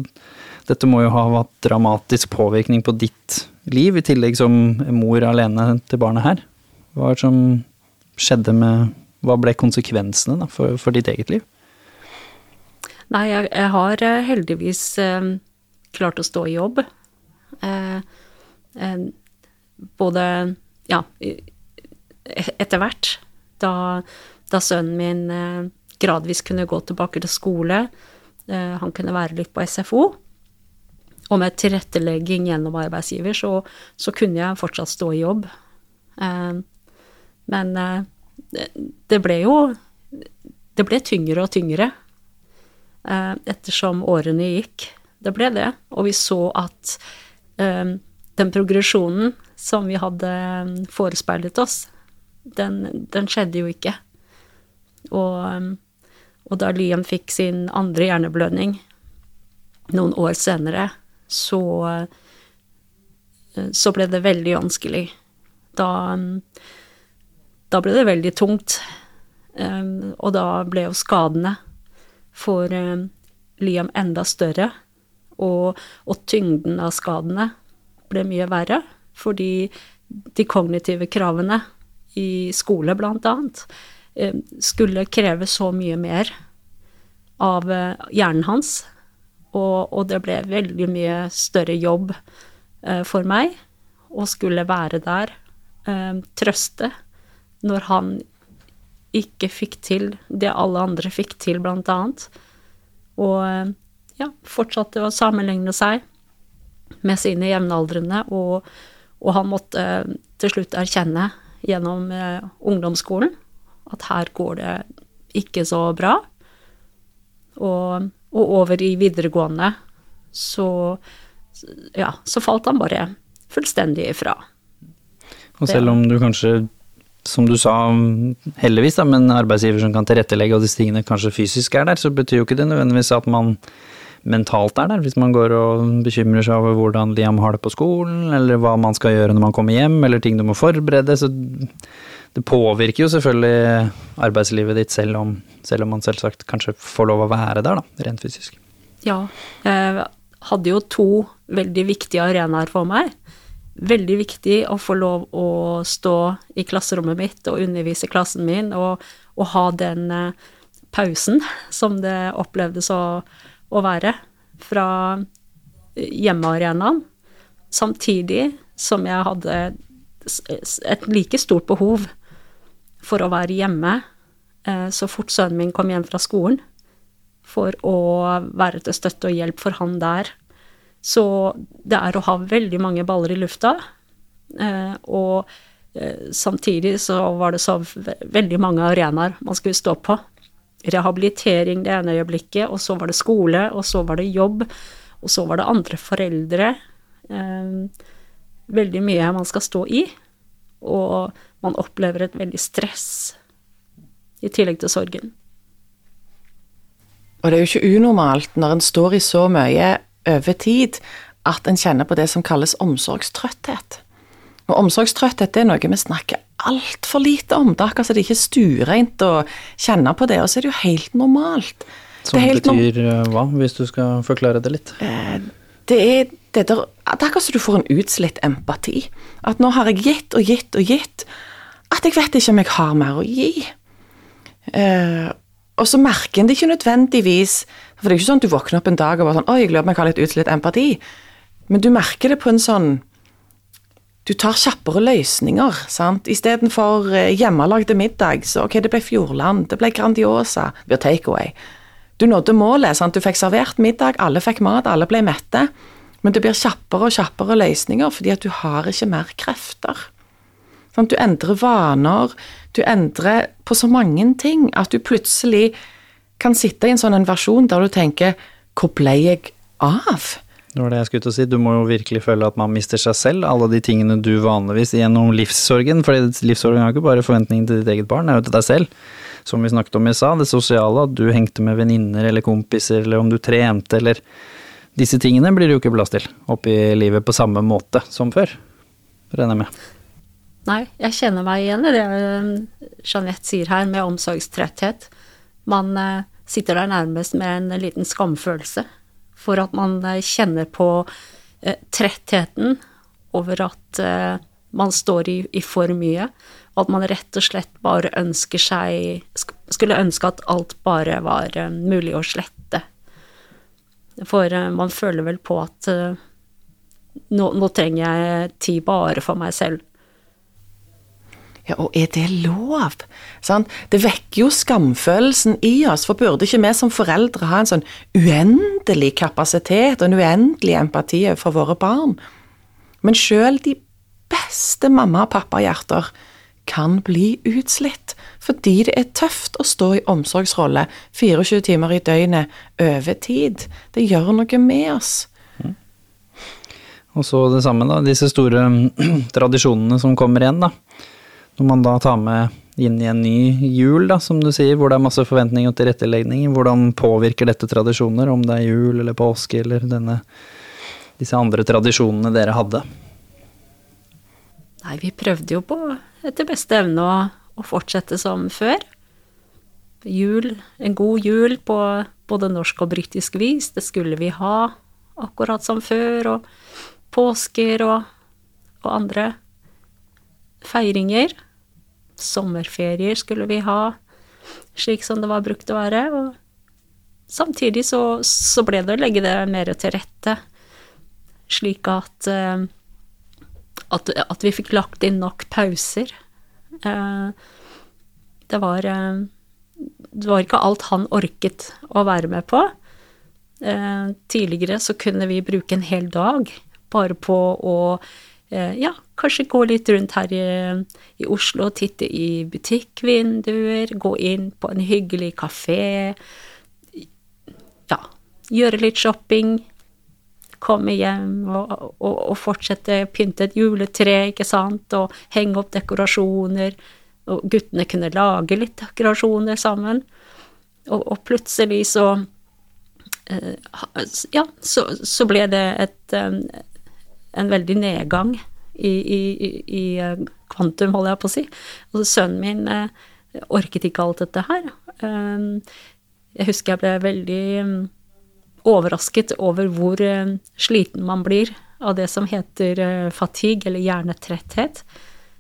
dette må jo ha hatt dramatisk påvirkning på ditt liv, i tillegg som mor alene til barnet her. Hva er det som skjedde med Hva ble konsekvensene da, for, for, ditt eget liv? Nei, jeg, jeg har eh, heldigvis eh, klart å stå i jobb. Eh, både Ja, etter hvert. Da, da, sønnen min eh, gradvis kunne gå tilbake til skole, eh, han kunne være litt på SFO, og med tilrettelegging gjennom arbeidsgiver, så, så kunne jeg fortsatt stå i jobb. Men det ble jo Det ble tyngre og tyngre ettersom årene gikk. Det ble det. Og vi så at den progresjonen som vi hadde forespeilet oss, den, den skjedde jo ikke. Og, og, da Liam fikk sin andre hjerneblødning noen år senere, så, eh, så ble det veldig vanskelig. Da, da ble det veldig tungt. Og da ble jo skadene for Liam enda større og, og tyngden av skadene ble mye verre, fordi de kognitive kravene i skole, blant annet, eh, skulle kreve så mye mer av eh, hjernen hans. Og, og, det ble veldig mye større jobb eh, for meg å skulle være der, trøste, når han ikke fikk til det alle andre fikk til, blant annet. Og ja, fortsatte å sammenligne seg med sine jevnaldrende, og, og, han måtte eh, til slutt erkjenne gjennom eh, ungdomsskolen at her går det ikke så bra. Og, og over i videregående så ja, så falt han bare fullstendig ifra. Og selv om du kanskje, som du sa, heldigvis, da, men arbeidsgiver som kan tilrettelegge og disse tingene kanskje fysisk er der, så betyr jo ikke det nødvendigvis at man mentalt er der, hvis man går og bekymrer seg over hvordan Liam har det på skolen, eller hva man skal gjøre når man kommer hjem, eller ting du må forberede. Så det påvirker jo selvfølgelig arbeidslivet ditt selv om, selv om man selvsagt kanskje får lov å være der, da, rent fysisk. Ja, jeg hadde jo to veldig viktige arenaer for meg. Veldig viktig å få lov å stå i klasserommet mitt og undervise klassen min, og, og ha den eh, pausen som det opplevdes å, å være fra hjemmearenaen. Samtidig som jeg hadde et like stort behov for å være hjemme eh, så fort sønnen min kom hjem fra skolen, for å være til støtte og hjelp for han der. Så det er å ha veldig mange baller i lufta, eh, og eh, samtidig så var det så veldig mange arenaer man skulle stå på. Rehabilitering det ene øyeblikket, og så var det skole, og så var det jobb, og så var det andre foreldre. Veldig mye man skal stå i, og man opplever et veldig stress i tillegg til sorgen. Og det er jo ikke unormalt når en står i så mye over tid at en kjenner på det som kalles omsorgstrøtthet. Og omsorgstrøtthet er noe vi snakker altfor lite om. Det er akkurat som det ikke er stuereint å kjenne på det, og så er det jo helt normalt. Som det betyr no hva, hvis du skal forklare det litt? Eh, det er det er akkurat som du får en utslitt empati. At nå har jeg gitt og gitt og gitt, at jeg vet ikke om jeg har mer å gi. Uh, og så merker en det ikke nødvendigvis For det er ikke sånn at du våkner opp en dag og bare sånn 'Oi, jeg lurer på om jeg har litt utslitt empati'. Men du merker det på en sånn Du tar kjappere løsninger, sant. Istedenfor uh, hjemmelagde middag, så ok, det ble Fjordland, det ble Grandiosa, det blir takeaway. Du nådde målet, sant. Du fikk servert middag, alle fikk mat, alle ble mette. Men det blir kjappere og kjappere løsninger fordi at du har ikke mer krefter. Du endrer vaner, du endrer på så mange ting at du plutselig kan sitte i en sånn versjon der du tenker Hvor ble jeg av? Det var det jeg skulle til å si. Du må jo virkelig føle at man mister seg selv. Alle de tingene du vanligvis gjennom livssorgen For livssorgen jo ikke bare forventningen til ditt eget barn, det er jo til deg selv. Som vi snakket om i sa, det sosiale, at du hengte med venninner eller kompiser, eller om du trente, eller Disse tingene blir det jo ikke plass til oppi livet på samme måte som før, regner jeg med. Nei, jeg kjenner meg igjen i det eh, Jeanette sier her, med omsorgstretthet. Man eh, sitter der nærmest med en liten skamfølelse for at man eh, kjenner på trettheten over at man står i, i, for mye, og at man rett og slett bare ønsker seg Skulle ønske at alt bare var mulig å slette. For man føler vel på at nå, nå trenger jeg tid bare for meg selv. Ja, og er det lov? Sånn? Det vekker jo skamfølelsen i oss, for burde ikke vi som foreldre ha en sånn uendelig kapasitet og en uendelig empati for våre barn? Men sjøl de beste mamma- og pappahjerter kan bli utslitt, fordi det er tøft å stå i omsorgsrolle 24 timer i døgnet over tid. Det gjør noe med oss. Mm. Og så det samme, da, disse store (clears throat) tradisjonene som kommer igjen, da når man da tar med inn i en ny jul, da, som du sier, hvor det er masse forventninger og tilrettelegning, hvordan påvirker dette tradisjoner, om det er jul eller påske eller denne, disse andre tradisjonene dere hadde? Nei, vi prøvde jo på etter beste evne å, å fortsette som før. Jul, en god jul på både norsk og britisk vis, det skulle vi ha akkurat som før, og påsker og, og andre feiringer. Sommerferier skulle vi ha, slik som det var brukt å være. Og samtidig så, så ble det å legge det mer til rette, slik at, uh, at, at vi fikk lagt inn nok pauser. Uh, det var uh, Det var ikke alt han orket å være med på. tidligere så kunne vi bruke en hel dag bare på å ja, Kanskje gå litt rundt her i, i Oslo og titte i butikkvinduer, gå inn på en hyggelig kafé. Ja, gjøre litt shopping. Komme hjem og, og, og fortsette pynte et juletre, ikke sant, og henge opp dekorasjoner. Og guttene kunne lage litt dekorasjoner sammen. Og, og plutselig så eh, Ja, så, så ble det et, eh, en veldig nedgang i, i, i- eh, kvantum, holder jeg på å si. Og sønnen min orket ikke alt dette her. Jeg husker jeg ble veldig overrasket over hvor eh, sliten man blir av det som heter eh, fatigue, eller hjernetretthet.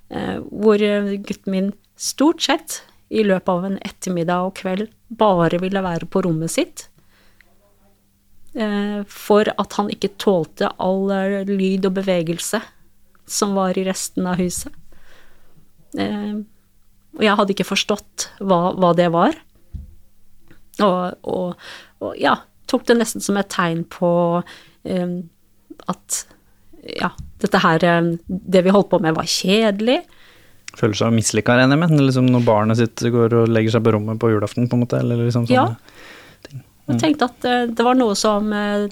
Eh, Hvor gutten min stort sett i løpet av en ettermiddag og kveld bare ville være på rommet sitt. For at han ikke tålte all lyd og bevegelse som var i resten av huset. Og jeg hadde ikke forstått hva, hva det var. Og, og, og ja, tok det nesten som et tegn på eh, at ja, dette her Det vi holdt på med, var kjedelig. Føler seg mislykka, regner jeg med. Liksom når barnet sitt går og legger seg på rommet på julaften, på en måte. Eller liksom sånne Ja. Og tenkte at eh, det var noe som eh,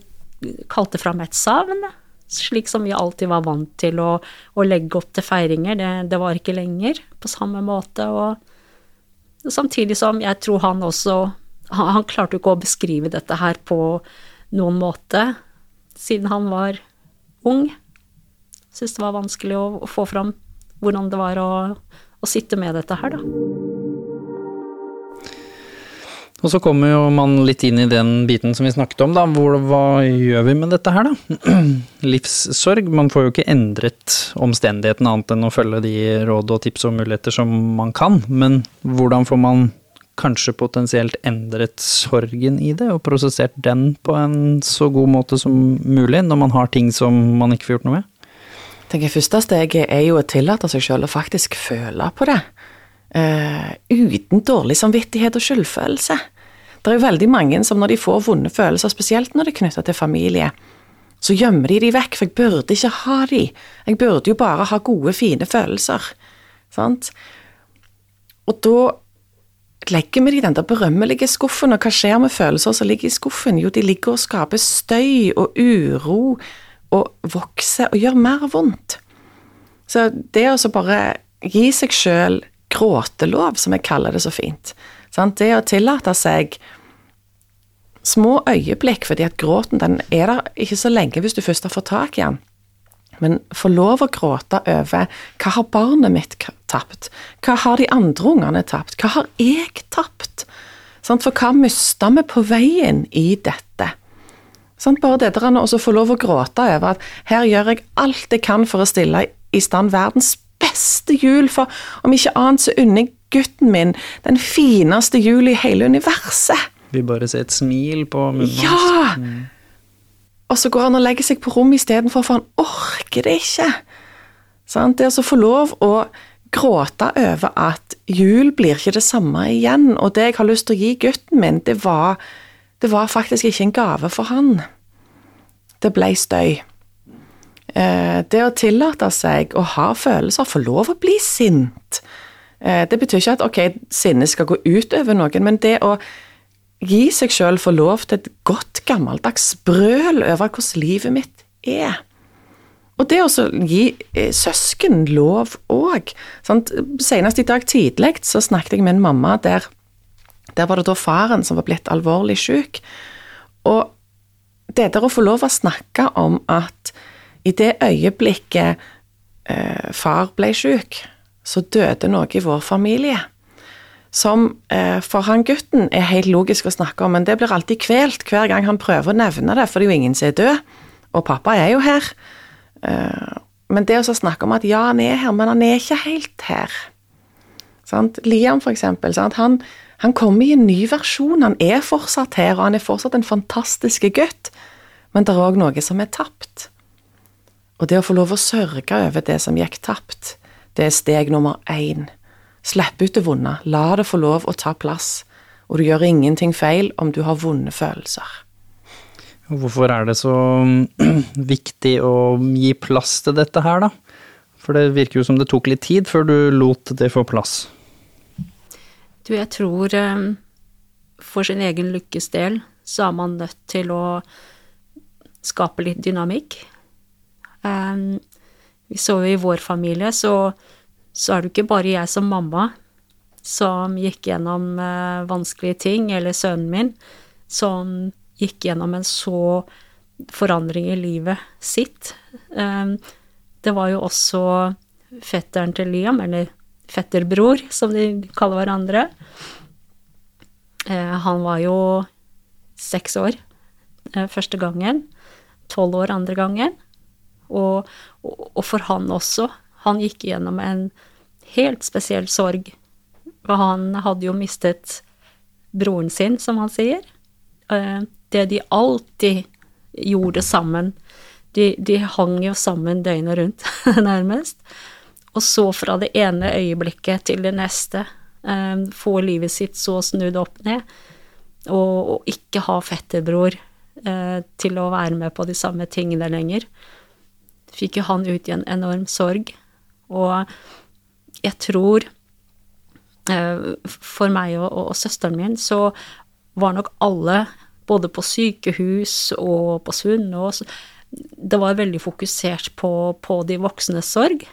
kalte fram et savn. Slik som vi alltid var vant til å, å legge opp til feiringer. Det, det var ikke lenger på samme måte. Og samtidig som jeg tror han også Han, han klarte jo ikke å beskrive dette her på noen måte, siden han var ung. Syns det var vanskelig å, å få fram hvordan det var å, å sitte med dette her, da. Og så kommer jo man litt inn i den biten som vi snakket om, da. Hvor, hva gjør vi med dette her, da? (clears throat) Livssorg. Man får jo ikke endret omstendighetene annet enn å følge de råd og tips og muligheter som man kan. Men hvordan får man kanskje potensielt endret sorgen i det, og prosessert den på en så god måte som mulig, når man har ting som man ikke får gjort noe med? Tenker Første steget er jo å tillate seg selv å faktisk føle på det. Uh, uten dårlig samvittighet og skyldfølelse. Det er jo veldig mange som når de får vonde følelser, spesielt når det er knytta til familie, så gjemmer de de vekk, for jeg burde ikke ha de. Jeg burde jo bare ha gode, fine følelser. Sant? Og da legger vi de i den der berømmelige skuffen, og hva skjer med følelser som ligger i skuffen? Jo, de ligger og skaper støy og uro og vokser og gjør mer vondt. Så det å bare gi seg sjøl gråtelov, som jeg kaller det så fint, sant? det å tillate seg små øyeblikk, fordi at gråten den er der ikke så lenge hvis du først har fått tak i den. Men få lov å gråte over hva har barnet mitt tapt? Hva har de andre ungene tapt? Hva har jeg tapt? For hva mista vi på veien i dette? Bare det der å også få lov å gråte over at her gjør jeg alt jeg kan for å stille i stand verdens beste jul, for om ikke annet så unner jeg gutten min den fineste jul i hele universet. Vi bare ser et smil på munnen hans. Ja! Og så går han og legger seg på rommet istedenfor, for han orker det ikke. Sant? Det å få lov å gråte over at jul blir ikke det samme igjen, og det jeg har lyst til å gi gutten min, det var, det var faktisk ikke en gave for han. Det ble støy. Eh, Det å tillate seg å ha følelser, få lov å bli sint. Eh, Det betyr ikke at ok, sinnet skal gå ut over noen, men det å gi seg sjøl få lov til et godt gammeldags brøl over hvordan livet mitt er. Og det å gi eh, søsken lov òg. Senest i dag tidlig så snakket jeg med en mamma der der var det da faren som var blitt alvorlig syk. Og det der å få lov å snakke om at i det øyeblikket eh, far ble syk, så døde noe i vår familie som eh, for han gutten er helt logisk å snakke om, men det blir alltid kvelt hver gang han prøver å nevne det, for det er jo ingen som er død, og pappa er jo her. Eh, men det å snakke om at ja, han er her, men han er ikke helt her. Sant? Liam, for eksempel? Han, han kommer i en ny versjon, han er fortsatt her, og han er fortsatt en fantastisk gutt, men det er òg noe som er tapt. Og det å få lov å sørge over det som gikk tapt, det er steg nummer én. Slipp ut det vonde, la det få lov å ta plass, og du gjør ingenting feil om du har vonde følelser. Hvorfor er det så (clears throat) viktig å gi plass til dette her, da? For det virker jo som det tok litt tid før du lot det få plass. Du, jeg tror eh, for sin egen lykkes del så er man nødt til å skape litt dynamikk. Eh, vi så jo i vår familie, så, så er det ikke bare jeg som mamma som gikk gjennom eh, vanskelige ting, eller sønnen min, som gikk gjennom en så forandring i livet sitt. Eh, det var jo også fetteren til Liam, eller fetterbror, som de kaller hverandre. Eh, han var jo seks år eh, første gangen, tolv år andre gangen. Og, og, for han også. Han gikk gjennom en helt spesiell sorg. Han hadde jo mistet broren sin, som han sier. Eh, det de alltid gjorde sammen. De, de hang jo sammen døgnet rundt, (laughs) nærmest. Og så fra det ene øyeblikket til det neste eh, få livet sitt så snudd opp ned, og, og ikke ha fetterbror eh, til å være med på de samme tingene lenger, fikk jo han ut i en enorm sorg. Og jeg tror eh, For meg og, og, og søsteren min så var nok alle, både på sykehus og på Sunnaas, det var veldig fokusert på, på de voksnes sorg.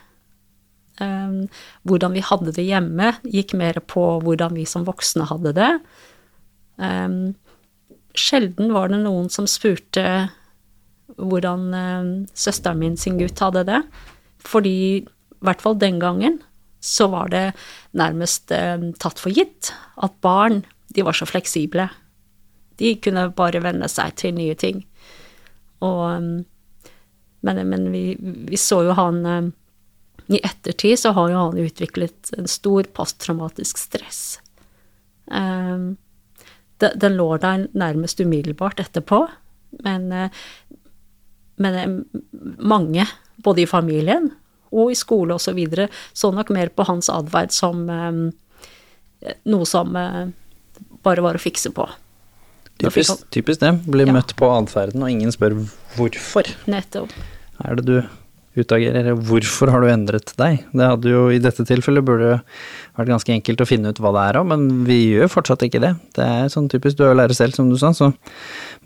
Um, hvordan vi hadde det hjemme, gikk mer på hvordan vi som voksne hadde det. Um, sjelden var det noen som spurte hvordan um, søsteren min sin gutt hadde det. Fordi, i hvert fall den gangen, så var det nærmest tatt for gitt at barn, de var så fleksible. De kunne bare venne seg til nye ting. Og Men, men vi, vi, så jo han i ettertid så har jo han utviklet en stor posttraumatisk stress. Um, den lå der nærmest umiddelbart etterpå, men, eh, men eh, mange, både i familien og i skole osv., så, videre, så nok mer på hans atferd som um, noe som uh, bare var å fikse på. Typisk, typisk det. Blir ja. møtt på atferden, og ingen spør hvorfor. Nettopp. Er det du utagerer. Hvorfor har du endret deg? Det hadde jo i dette tilfellet burde vært ganske enkelt å finne ut hva det er av, men vi gjør fortsatt ikke det. Det er sånn typisk du har jo lære selv, som du sa, så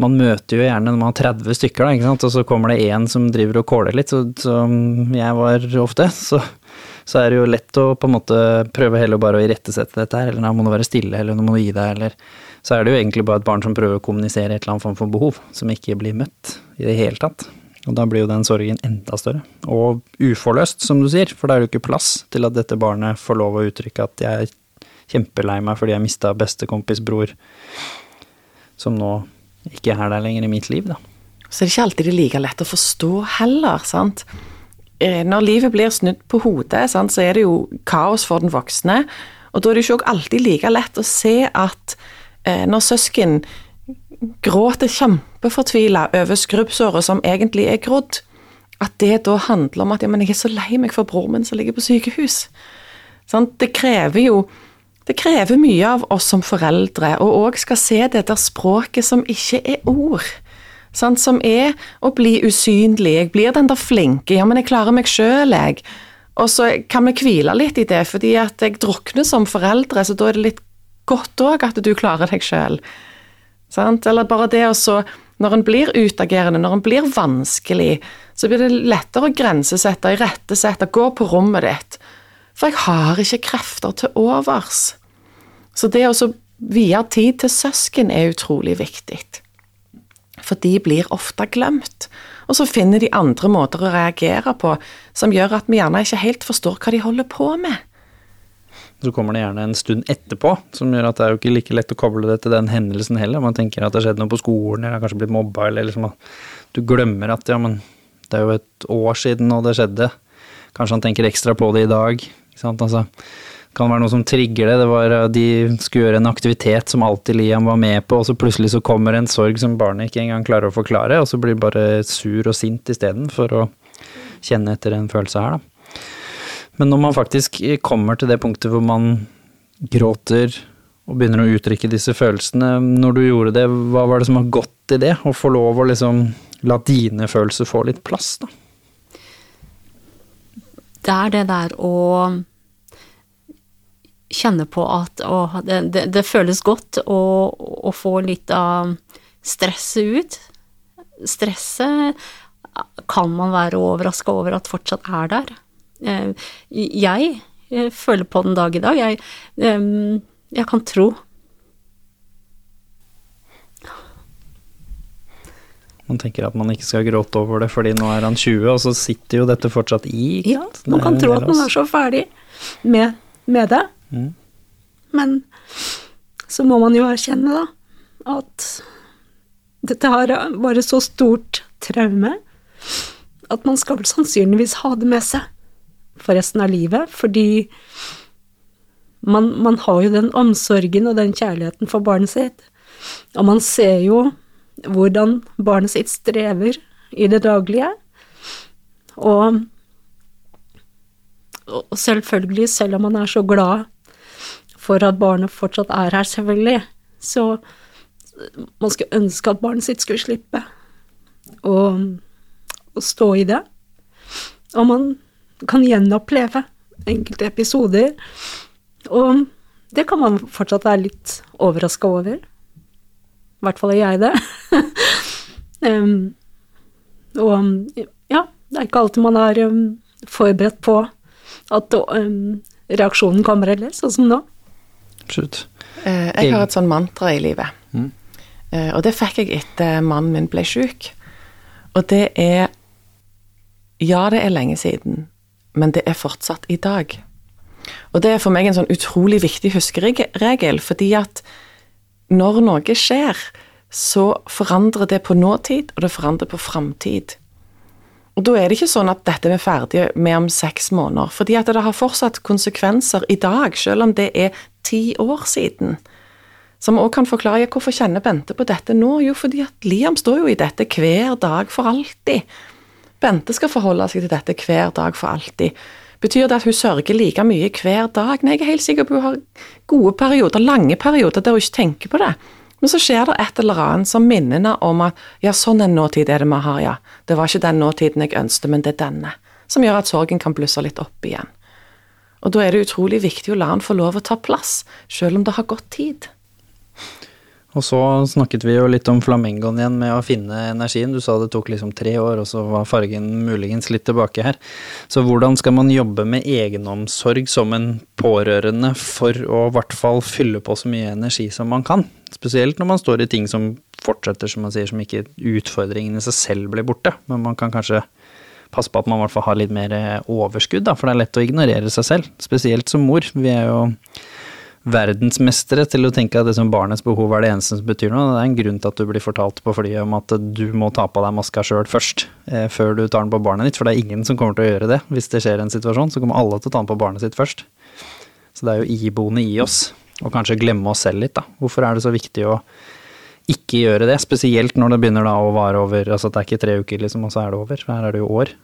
man møter jo gjerne når man har 30 stykker, da, ikke sant, og så kommer det én som driver og kåler litt, som jeg var ofte, så, så er det jo lett å på en måte prøve heller bare å irettesette dette her, eller nå må du være stille, eller nå må du gi deg, eller så er det jo egentlig bare et barn som prøver å kommunisere et eller annet form for behov, som ikke blir møtt i det hele tatt. Og da blir jo den sorgen enda større. Og uforløst, som du sier, for da er det jo ikke plass til at dette barnet får lov å uttrykke at jeg er kjempelei meg fordi jeg mista bestekompisbror, som nå ikke er der lenger i mitt liv, da. Så er det ikke alltid det like lett å forstå heller, sant. Eh, når livet blir snudd på hodet, sant, så er det jo kaos for den voksne. Og da er det jo ikke alltid like lett å se at eh, når søsken gråter kjempefortvila over skrubbsåret som egentlig er grodd, at det da handler om at ja, men jeg er så lei meg for broren min som ligger på sykehus. Sånn, det krever jo det krever mye av oss som foreldre, og òg skal se det der språket som ikke er ord. Sånn, som er å bli usynlig. Jeg blir den der flinke. Ja, men jeg klarer meg sjøl, jeg. Og så kan vi hvile litt i det, fordi at jeg drukner som foreldre, så da er det litt godt òg at du klarer deg sjøl. Sant? Eller bare det å så Når en blir utagerende, når en blir vanskelig, så blir det lettere å grensesette, irettesette, gå på rommet ditt. For jeg har ikke krefter til overs. Så det å vie tid til søsken er utrolig viktig. For de blir ofte glemt. Og så finner de andre måter å reagere på som gjør at vi gjerne ikke helt forstår hva de holder på med. Så kommer det gjerne en stund etterpå, som gjør at det er jo ikke like lett å koble det til den hendelsen heller. Man tenker at det har skjedd noe på skolen, eller har kanskje blitt mobba, eller liksom at du glemmer at ja, men det er jo et år siden og det skjedde. Kanskje han tenker ekstra på det i dag. Ikke sant? Altså, det kan være noe som trigger det. Det var De skulle gjøre en aktivitet som alltid Liam var med på, og så plutselig så kommer en sorg som barnet ikke engang klarer å forklare, og så blir bare sur og sint isteden for å kjenne etter en følelse her, da. Men når man faktisk kommer til det punktet hvor man gråter og begynner å uttrykke disse følelsene, når du gjorde det, hva var det som har gått i det? Å få lov å liksom la dine følelser få litt plass, da? Det er det der å kjenne på at å, det, det, det, føles godt å, å, få litt av stresset ut. Stresset kan man være overraska over at fortsatt er der. Eh, jeg føler på den dag i dag. Jeg, jeg kan tro Man tenker at man ikke skal gråte over det fordi nå er han 20, og så sitter jo dette fortsatt i. Ja, man kan tro at man er så ferdig med, med det. Mm. Men så må man jo erkjenne, da, at dette har vært så stort traume at man skal vel sannsynligvis ha det med seg for resten av livet, fordi man, man har jo den omsorgen og den kjærligheten for barnet sitt, og man ser jo hvordan barnet sitt strever i det daglige, og, og selvfølgelig, selv om man er så glad for at barnet fortsatt er her, selvfølgelig, så man skulle ønske at barnet sitt skulle slippe å, stå i det. Og man kan gjenoppleve enkelte episoder, og det kan man fortsatt være litt overraska over. I hvert fall er jeg det. (laughs) um, og ja, det er ikke alltid man er um, forberedt på at um, reaksjonen kommer heller, sånn som nå. Absolutt. Uh, jeg har et sånn mantra i livet. Eh, og det fikk jeg etter mannen min ble syk. Og det er Ja, det er lenge siden, men det er fortsatt i dag. Og det er for meg en sånn utrolig viktig huskeregel, fordi at når noe skjer, så forandrer det på nåtid, og det forandrer på framtid. Og da er det ikke sånn at dette er ferdig med om seks måneder, fordi at det har fortsatt konsekvenser i dag, selv om det er ti år siden. Som òg kan forklare hvorfor kjenner Bente på dette nå? Jo, fordi at Liam står jo i dette hver dag for alltid. Bente skal forholde seg til dette hver dag for alltid. Betyr det at hun sørger like mye hver dag? Nei, jeg er helt sikker på at hun har gode perioder, lange perioder der hun ikke tenker på det. Men så skjer det et eller annet som minner henne om at ja, sånn en nåtid er det vi har, ja. Det var ikke den nåtiden jeg ønsket, men det er denne. Som gjør at sorgen kan blusse litt opp igjen. Og da er det utrolig viktig å la han få lov å ta plass, selv om det har gått tid. Og så snakket vi jo litt om flamingoen igjen med å finne energien. Du sa det tok liksom tre år, og så var fargen muligens litt tilbake her. Så hvordan skal man jobbe med egenomsorg som en pårørende for å i hvert fall fylle på så mye energi som man kan? Spesielt når man står i ting som fortsetter, som man sier, som ikke utfordringene i seg selv blir borte. Men man kan kanskje passe på at man i hvert fall har litt mer overskudd, da, for det er lett å ignorere seg selv. Spesielt som mor. Vi er jo verdensmestere til å tenke at det som barnets behov er det eneste som betyr noe. Det er en grunn til at du blir fortalt på flyet om at du må ta på deg maska sjøl først, eh, før du tar den på barnet ditt. For det er ingen som kommer til å gjøre det. Hvis det skjer en situasjon, så kommer alle til å ta den på barnet sitt først. Så det er jo iboende i oss. Og kanskje glemme oss selv litt, da. Hvorfor er det så viktig å ikke gjøre det? Spesielt når det begynner da å vare over Altså det er ikke tre uker, liksom, og så er det over. Her er det jo år.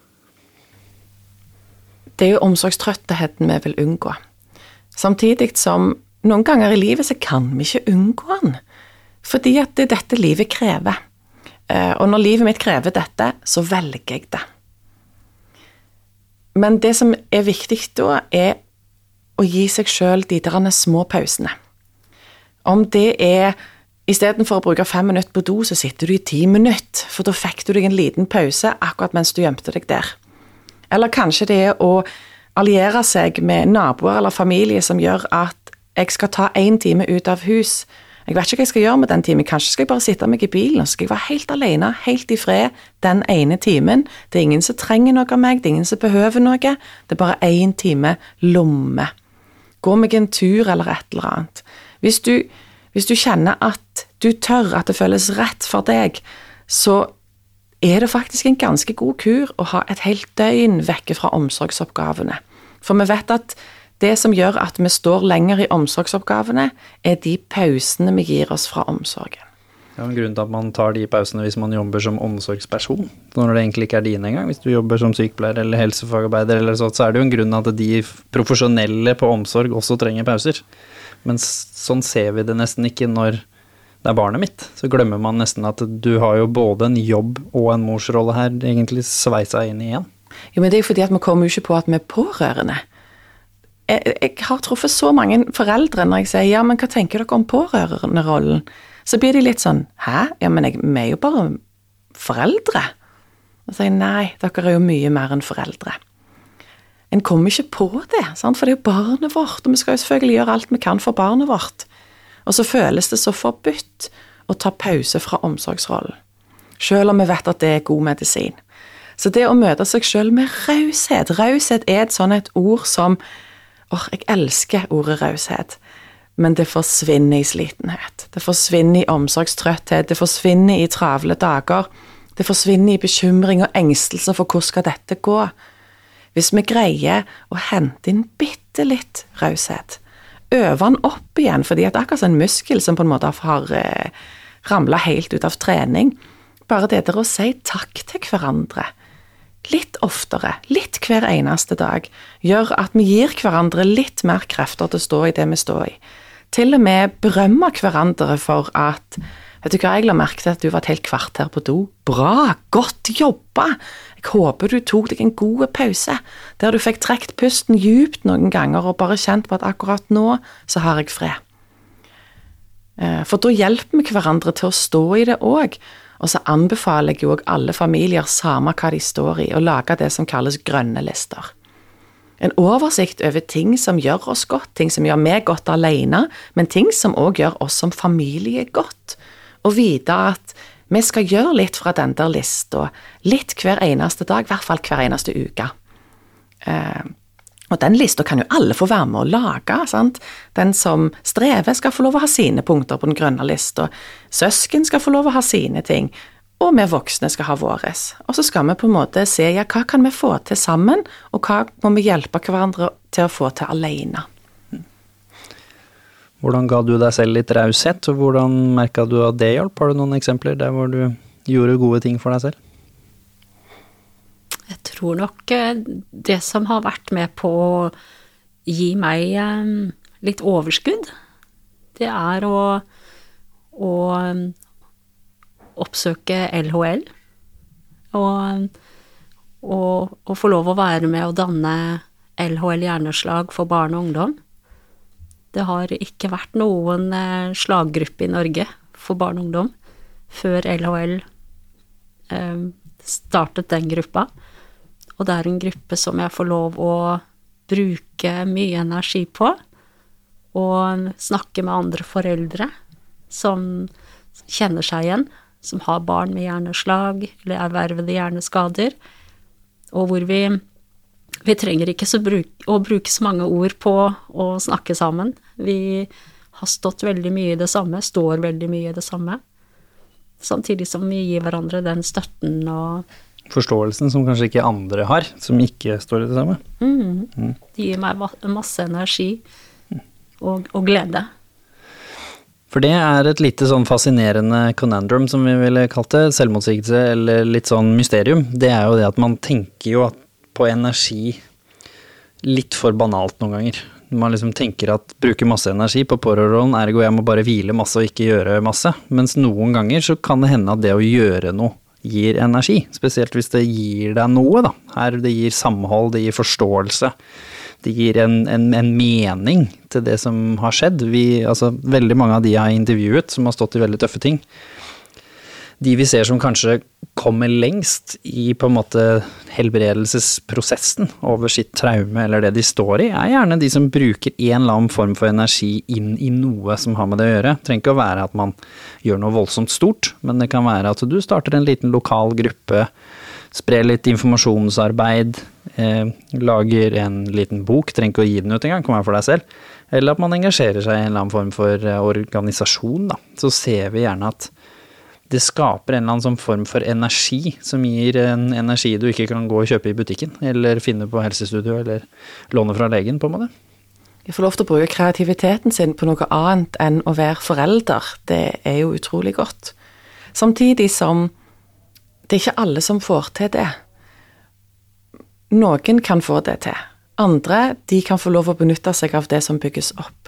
Det er jo omsorgstrøttheten vi vil unngå. Samtidig som noen ganger i livet så kan vi ikke unngå den, fordi at det er dette livet krever. Eh, og når livet mitt krever dette, så velger jeg det. Men det som er viktig da, er å gi seg sjøl de der små pausene. Om det er istedenfor å bruke fem minutter på do, så sitter du i ti minutter, for da fikk du deg en liten pause akkurat mens du gjemte deg der. Eller kanskje det er å alliere seg med naboer eller familie som gjør at jeg skal ta én time ut av hus. Jeg vet ikke hva jeg skal gjøre med den timen. Kanskje skal jeg bare sitte meg i bilen og så skal jeg være helt alene, helt i fred, den ene timen. Det er ingen som trenger noe av meg, det er ingen som behøver noe. Det er bare én time lomme. Gå meg en tur eller et eller annet. Hvis du, hvis du kjenner at du tør, at det føles rett for deg, så er det faktisk en ganske god kur å ha et helt døgn vekke fra omsorgsoppgavene. For vi vet at det som gjør at vi står lenger i omsorgsoppgavene, er de pausene vi gir oss fra omsorgen. Det er en grunn til at man tar de pausene hvis man jobber som omsorgsperson, når det egentlig ikke er dine engang. Hvis du jobber som sykepleier eller helsefagarbeider eller sånt, så er det jo en grunn til at de profesjonelle på omsorg også trenger pauser. Men sånn ser vi det nesten ikke når det er barnet mitt. Så glemmer man nesten at du har jo både en jobb og en morsrolle her egentlig sveisa inn i igjen. Jo, men det er jo fordi at vi kommer jo ikke på at vi er pårørende jeg, jeg, har truffet så mange foreldre når jeg sier ja, men hva tenker dere om pårørenderollen? Så blir de litt sånn hæ, ja, men jeg, vi er jo bare foreldre. Og sier jeg nei, dere er jo mye mer enn foreldre. En kommer ikke på det, sant? for det er jo barnet vårt, og vi skal jo selvfølgelig gjøre alt vi kan for barnet vårt. Og så føles det så forbudt å ta pause fra omsorgsrollen. selv om vi vet at det er god medisin. Så det å møte seg sjøl med raushet Raushet er et sånn et ord som Åh, jeg elsker ordet raushet. Men det forsvinner i slitenhet. Det forsvinner i omsorgstrøtthet. Det forsvinner i travle dager. Det forsvinner i bekymring og engstelse for hvor skal dette gå. Hvis vi greier å hente inn bitte litt raushet, øve den opp igjen, fordi at akkurat som en muskel som på en måte har eh, ramla helt ut av trening, bare det der å si takk til hverandre litt oftere, litt hver eneste dag, gjør at vi gir hverandre litt mer krefter til å stå i det vi står i. Til og med berømme hverandre for at Vet du hva, jeg la merke til at du var et helt kvarter på do. Bra, godt jobba! Jeg håper du tok deg en god pause, der du fikk trukket pusten djupt noen ganger og bare kjent på at akkurat nå så har jeg fred. Eh, for da hjelper vi hverandre til å stå i det òg, og så anbefaler jeg jo òg alle familier, samme hva de står i, å lage det som kalles grønne lister. En oversikt over ting som gjør oss godt, ting som gjør meg godt alene, men ting som òg gjør oss som familie godt. Og vite at vi skal gjøre litt fra den der lista, litt hver eneste dag, i hvert fall hver eneste uke. Eh, og den lista kan jo alle få være med å lage. sant? Den som strever, skal få lov å ha sine punkter på den grønne lista. Søsken skal få lov å ha sine ting. Og vi voksne skal ha våres. Og så skal vi på en måte se ja, hva kan vi få til sammen, og hva må vi hjelpe hverandre til å få til alene. Hvordan ga du deg selv litt raushet, og hvordan merka du at det hjalp? Har du noen eksempler der hvor du gjorde gode ting for deg selv? Jeg tror nok eh, det som har vært med på å gi meg eh, litt overskudd, det er å, å eh, oppsøke LHL. Og, og, og, få lov å være med å danne LHL hjerneslag for barn og ungdom. Det har ikke vært noen slaggruppe i Norge for barn og ungdom før LHL startet den gruppa. Og det er en gruppe som jeg får lov å bruke mye energi på. Og snakke med andre foreldre som kjenner seg igjen, som har barn med hjerneslag eller ervervede hjerneskader, og hvor vi vi trenger ikke bruk, å bruke så mange ord på å snakke sammen. Vi har stått veldig mye i det samme, står veldig mye i det samme. Samtidig som vi gir hverandre den støtten og forståelsen som kanskje ikke andre har, som ikke står i det samme. Mm. Mm. Det gir meg masse energi og, og, glede. For det er et lite sånn fascinerende conandrum, som vi ville kalt det, selvmotsigelse eller litt sånn mysterium. Det er jo det at man tenker jo på energi litt for banalt noen ganger. Man liksom tenker at bruker masse energi på pårørende, ergo jeg må bare hvile masse og ikke gjøre masse. Mens noen ganger så kan det hende at det å gjøre noe gir energi. Spesielt hvis det gir deg noe, da. Her det gir samhold, det gir forståelse. Det gir en, en, en mening til det som har skjedd. Vi, altså, veldig mange av de jeg har intervjuet som har stått i veldig tøffe ting, de vi ser som kanskje kommer lengst i på en måte helbredelsesprosessen over sitt traume eller det de står i, er gjerne de som bruker en eller annen form for energi inn i noe som har med det å gjøre. Det trenger ikke å være at man gjør noe voldsomt stort, men det kan være at du starter en liten lokal gruppe, sprer litt informasjonsarbeid, eh, lager en liten bok, trenger ikke å gi den ut engang, kan være for deg selv, eller at man engasjerer seg i en eller annen form for eh, organisasjon, da. Så ser vi gjerne at det skaper en eller annen sånn form for energi som gir en energi du ikke kan gå og kjøpe i butikken, eller finne på helsestudio, eller låne fra legen, på en måte. Jeg får lov til å bruke kreativiteten sin på noe annet enn å være forelder. Det er jo utrolig godt. Samtidig som det er ikke alle som får til det. Noen kan få det til. Andre de kan få lov å benytte seg av det som bygges opp.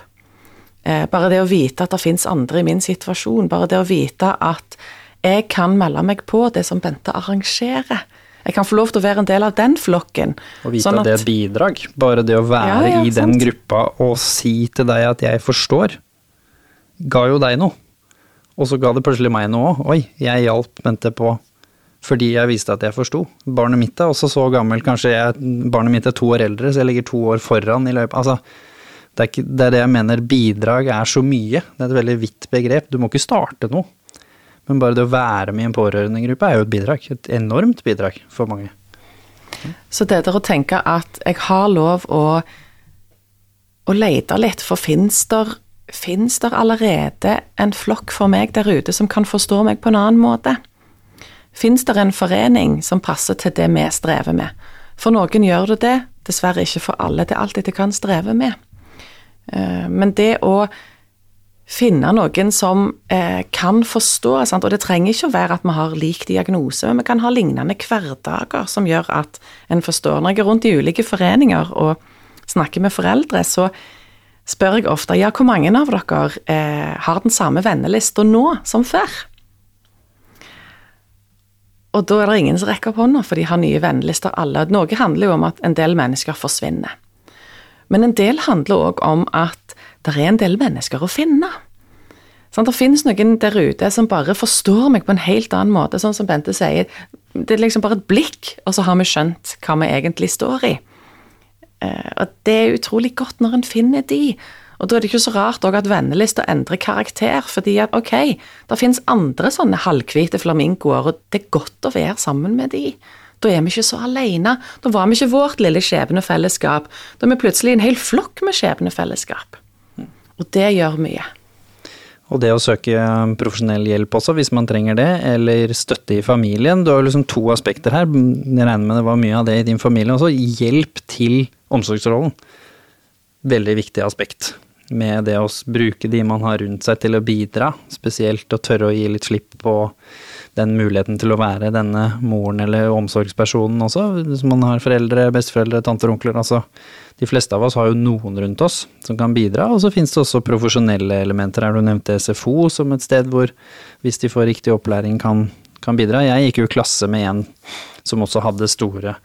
Eh, bare det å vite at det fins andre i min situasjon, bare det å vite at jeg kan melde meg på det som Bente arrangerer. Jeg kan få lov til å være en del av den flokken. Og vite sånn at det er et bidrag. Bare det å være ja, ja, i den gruppa og si til deg at jeg forstår, ga jo deg noe. Og så ga det plutselig meg noe òg. Oi, jeg hjalp Bente på fordi jeg viste at jeg forsto. Barnet mitt er også så gammelt, kanskje jeg, barnet mitt er to år eldre, så jeg ligger to år foran i løpet. Altså, det er, ikke, det er, det jeg mener, bidrag er så mye. Det er et veldig vidt begrep. Du må ikke starte noe. Men bare det å være med i en pårørendegruppe er jo et bidrag. Et enormt bidrag for mange. Så det der å tenke at jeg har lov å, å lete litt, for fins der, finnes der allerede en flokk for meg der ute som kan forstå meg på en annen måte? Fins der en forening som passer til det vi strever med? For noen gjør det det, dessverre ikke for alle. Det er alltid de kan streve med. Eh, men det å finne noen som eh, kan forstå, sant? og det trenger ikke å være at vi har lik diagnose, men vi kan ha lignende hverdager som gjør at en forstår. Når jeg er rundt i ulike foreninger og snakker med foreldre, så spør jeg ofte ja, hvor mange av dere eh, har den samme vennelista nå som før? Og da er det ingen som rekker opp hånda, for de har nye vennelister alle. Noe handler jo om at en del mennesker forsvinner. Men en del handler òg om at det er en del mennesker å finne. Sånn, det finnes noen der ute som bare forstår meg på en helt annen måte, sånn som Bente sier. Det er liksom bare et blikk, og så har vi skjønt hva vi egentlig står i. Eh, og det er utrolig godt når en finner de. Og da er det ikke så rart at vennelista endrer karakter, fordi at ok, det finnes andre sånne halvhvite flamingoer, og det er godt å være sammen med de. Da er vi ikke så alene. Da var vi ikke vårt lille skjebnefellesskap. Da er vi plutselig en hel flokk med skjebnefellesskap. Og det gjør mye. Og det å søke profesjonell hjelp også, hvis man trenger det, eller støtte i familien. Du har liksom to aspekter her. Jeg regner med det var mye av det i din familie også. Hjelp til omsorgsrollen. Veldig viktig aspekt med det å bruke de man har rundt seg til å bidra, spesielt å tørre å gi litt slipp på den muligheten til å være denne moren eller omsorgspersonen også, hvis man har foreldre, besteforeldre, tanter og onkler, altså de fleste av oss har jo noen rundt oss som kan bidra, og så finnes det også profesjonelle elementer her, du nevnte SFO som et sted hvor hvis de får riktig opplæring kan, kan bidra. Jeg gikk jo i klasse med en som også hadde store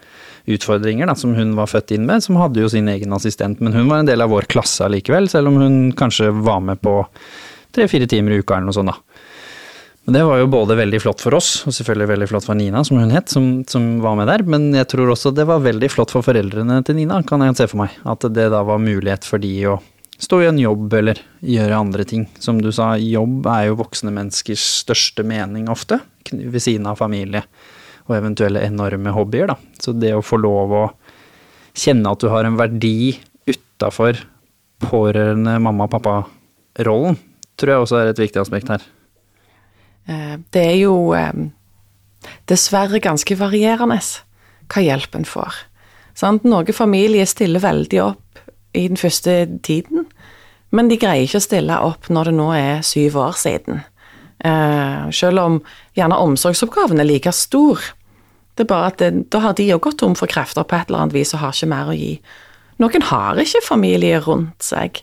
utfordringer da, som hun var født inn med, som hadde jo sin egen assistent, men hun var en del av vår klasse allikevel, selv om hun kanskje var med på tre-fire timer i uka eller noe sånt, da. Men det var jo både veldig flott for oss, og selvfølgelig veldig flott for Nina, som hun het, som, som, var med der. Men jeg tror også det var veldig flott for foreldrene til Nina, kan jeg se for meg. At det da var mulighet for de å stå i en jobb eller gjøre andre ting. Som du sa, jobb er jo voksne menneskers største mening ofte, ved siden av familie og eventuelle enorme hobbyer, da. Så det å få lov å kjenne at du har en verdi utafor pårørende mamma-pappa-rollen, tror jeg også er et viktig aspekt her. Eh, det er jo eh, dessverre ganske varierende hva hjelp en får. Noen familier stiller veldig opp i den første tiden, men de greier ikke å stille opp når det nå er syv år siden. Eh, selv om gjerne omsorgsoppgaven er like stor. Det er bare at det, da har de jo gått tom for krefter på et eller annet vis og har ikke mer å gi. Noen har ikke familie rundt seg.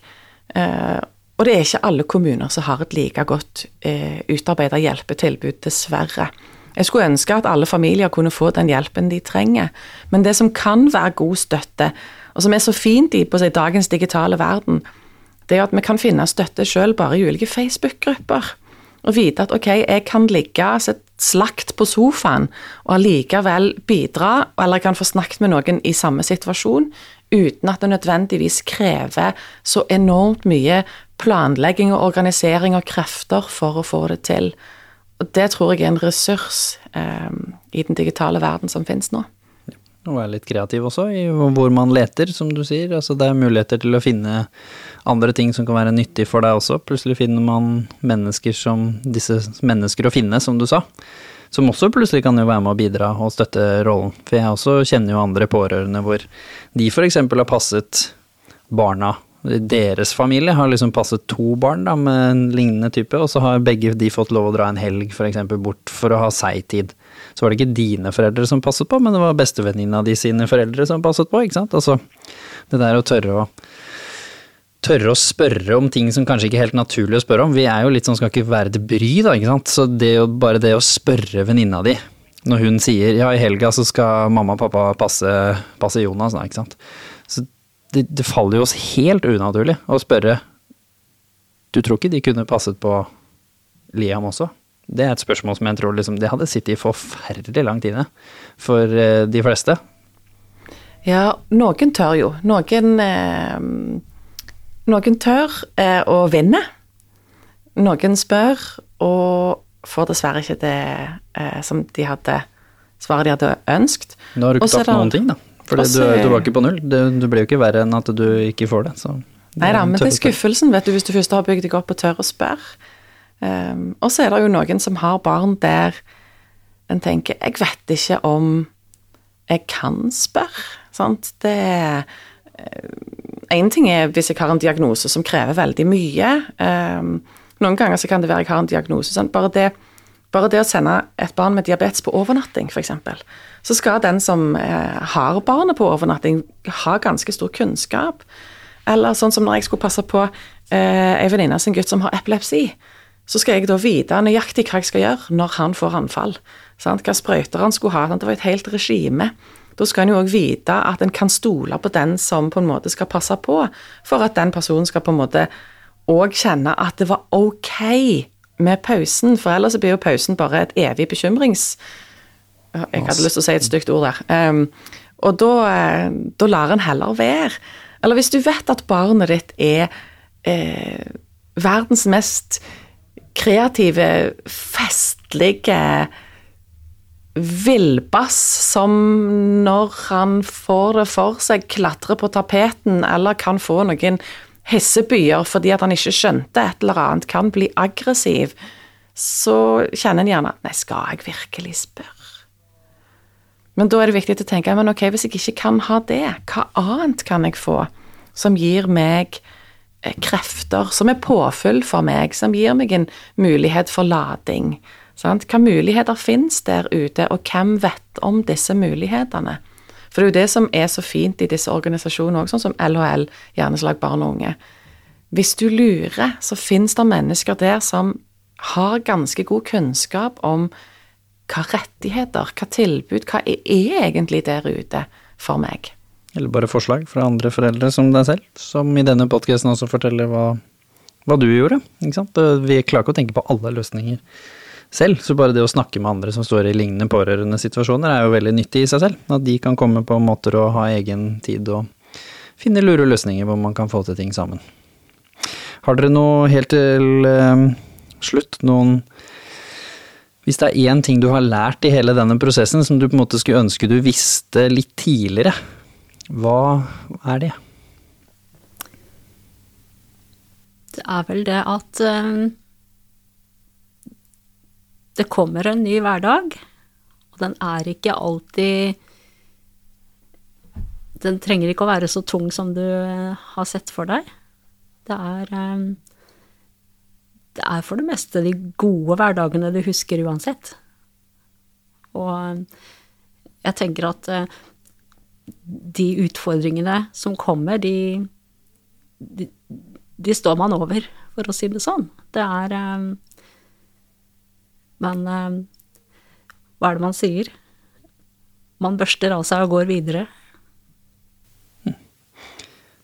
Og det er ikke alle kommuner som har et like godt eh, utarbeida hjelpetilbud, dessverre. Jeg skulle ønske at alle familier kunne få den hjelpen de trenger, men det som kan være god støtte, og som er så fint i på seg, dagens digitale verden, det er at vi kan finne støtte sjøl bare i ulike Facebook-grupper. Og vite at ok, jeg kan ligge et slakt på sofaen og allikevel bidra, eller kan få snakket med noen i samme situasjon, uten at det nødvendigvis krever så enormt mye planlegging og organisering og krefter for å få det til. Og det tror jeg er en ressurs eh, i den digitale verden som finnes nå. Og være litt kreativ også i hvor man leter, som du sier. Altså det er muligheter til å finne andre ting som kan være nyttig for deg også. Plutselig finner man mennesker som disse mennesker å finne, som du sa. Som også plutselig kan jo være med å bidra og støtte rollen. For jeg også kjenner jo andre pårørende hvor de f.eks. har passet barna deres familie har liksom passet to barn da, med en lignende type, og så har begge de fått lov å dra en helg for eksempel, bort for å ha seg-tid så var det ikke dine foreldre som passet på, men det var bestevenninna di sine foreldre som passet på, ikke sant. Altså det der å tørre å tørre å spørre om ting som kanskje ikke er helt naturlig å spørre om. Vi er jo litt sånn skal ikke være til bry, da, ikke sant. Så det jo, bare det å spørre venninna di når hun sier ja, i helga så skal mamma og pappa passe, passe Jonas, da, ikke sant. Det, det faller jo oss helt unaturlig å spørre Du tror ikke de kunne passet på Liam også? Det er et spørsmål som jeg tror liksom, det hadde sittet i forferdelig lang tid for eh, de fleste. Ja, noen tør jo. Noen, eh, noen tør eh, å vinne. Noen spør, og får dessverre ikke det eh, som de hadde svaret de hadde ønsket. Nå har du ikke det- noen ting, da. For du, du var ikke på null. Du, du ble jo ikke verre enn at du ikke får det. Så det Nei da, men det er skuffelsen, vet du, hvis du først har bygd deg opp og tør å spørre. Um, og så er det jo noen som har barn der en tenker Jeg vet ikke om jeg kan spørre. Sant? Det er Én ting er hvis jeg har en diagnose som krever veldig mye. Um, noen ganger så kan det være jeg har en diagnose. Sant? Bare, det, bare det å sende et barn med diabetes på overnatting, f.eks., så skal den som eh, har barnet på overnatting, ha ganske stor kunnskap. Eller sånn som når jeg skulle passe på eh, ei venninne sin gutt som har epilepsi. Så skal jeg da vite nøyaktig hva jeg skal gjøre når han får anfall. Sant? Hva sprøyter han skulle ha. Sant? Det var et helt regime. Da skal en jo òg vite at en kan stole på den som på en måte skal passe på, for at den personen skal på en måte òg kjenne at det var ok med pausen, for ellers blir jo pausen bare et evig bekymrings... Jeg hadde lyst til å si et stygt ord der. Um, og da, eh, da lar en heller være. Eller hvis du vet at barnet ditt er eh, verdens mest kreative, festlige villbass som når han får det for seg, klatrer på tapeten eller kan få noen hissebyer fordi at han ikke skjønte et eller annet, kan bli aggressiv, så kjenner en gjerne Nei, skal jeg virkelig spørre? Men da er det viktig å tenke men ok, hvis jeg ikke kan ha det, hva annet kan jeg få som gir meg eh, krefter, som er påfyll for meg, som gir meg en mulighet for lading? Sant? Hva muligheter finnes der ute, og hvem vet om disse mulighetene? For det er jo det som er så fint i disse organisasjonene òg, sånn som LHL, Hjerneslag barn og unge. Hvis du lurer, så finnes det mennesker der som har ganske god kunnskap om hva rettigheter, hva tilbud, hva er egentlig der ute for meg. Eller bare forslag fra andre foreldre som deg selv, som i denne podkasten også forteller hva, hva du gjorde. Ikke sant? Vi klarer ikke å tenke på alle løsninger selv, så bare det å snakke med andre som står i lignende pårørende situasjoner, er jo veldig nyttig i seg selv. At de kan komme på måter å ha egen tid og finne lure løsninger hvor man kan få til ting sammen. Har dere noe helt til eh, slutt, noen Hvis det er én ting du har lært i hele denne prosessen som du på en måte skulle ønske du visste litt tidligere, hva er det? Det er vel det at um, det kommer en ny hverdag, og den er ikke alltid Den trenger ikke å være så tung som du har sett for deg. Det er eh, Det er for det meste de gode hverdagene du husker uansett. Og eh, jeg tenker at eh, de utfordringene som kommer, de, de de står man over, for å si det sånn. Det er eh, Men hva er det man sier? Man børster av seg og går videre.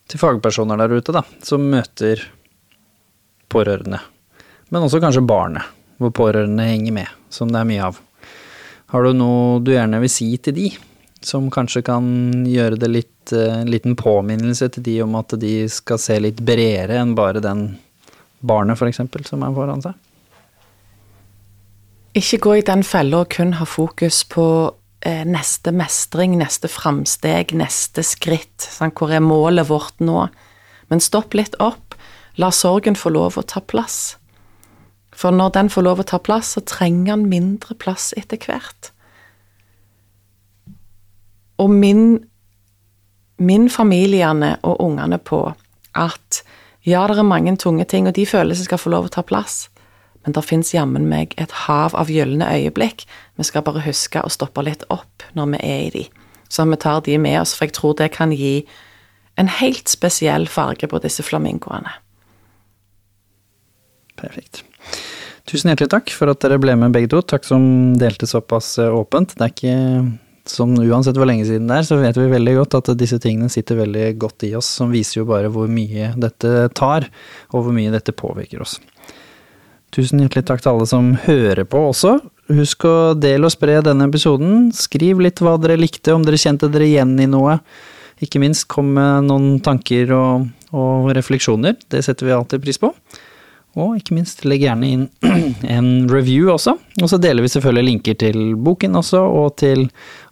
Til fagpersoner der ute, da, som møter pårørende, men også kanskje barnet, hvor pårørende henger med, som det er mye av. Har du noe du gjerne vil si til de, som kanskje kan gjøre det litt eh, en liten påminnelse til de om at de skal se litt bredere enn bare den barnet, eksempel, som er foran seg? Ikke gå i den fella og kun ha fokus på eh, neste mestring, neste framsteg, neste skritt. Sant? Hvor er målet vårt nå? Men stopp litt opp. La sorgen få lov å ta plass. For når den får lov å ta plass, så trenger den mindre plass etter hvert. Og min, min familiene og ungene på at ja, det er mange tunge ting, og de føler seg skal få lov å ta plass, men det fins jammen meg et hav av gylne øyeblikk. Vi skal bare huske å stoppe litt opp når vi er i de, så vi tar de med oss, for jeg tror det kan gi en helt spesiell farge på disse flamingoene. Perfekt. Tusen hjertelig takk for at dere ble med begge to. Takk som delte såpass eh, åpent. Det er ikke som uansett hvor lenge siden det er, så vet vi veldig godt at disse tingene sitter veldig godt i oss, som viser jo bare hvor mye dette tar, og hvor mye dette påvirker oss. Tusen hjertelig takk til alle som hører på også. Husk å dele og spre denne episoden. Skriv litt hva dere likte, om dere kjente dere igjen i noe. Ikke minst kom med noen tanker og, og refleksjoner. Det setter vi alltid pris på. Og ikke minst, legg gjerne inn (clears throat) en review også. Og så deler vi selvfølgelig linker til boken også, og til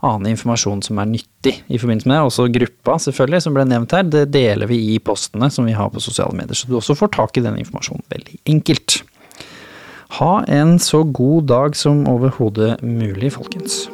annen informasjon som er nyttig i forbindelse med det. Også gruppa, selvfølgelig, som ble nevnt her. Det deler vi i postene som vi har på sosiale medier, så du også får tak i den informasjonen veldig enkelt. Ha en så god dag som overhodet mulig, folkens.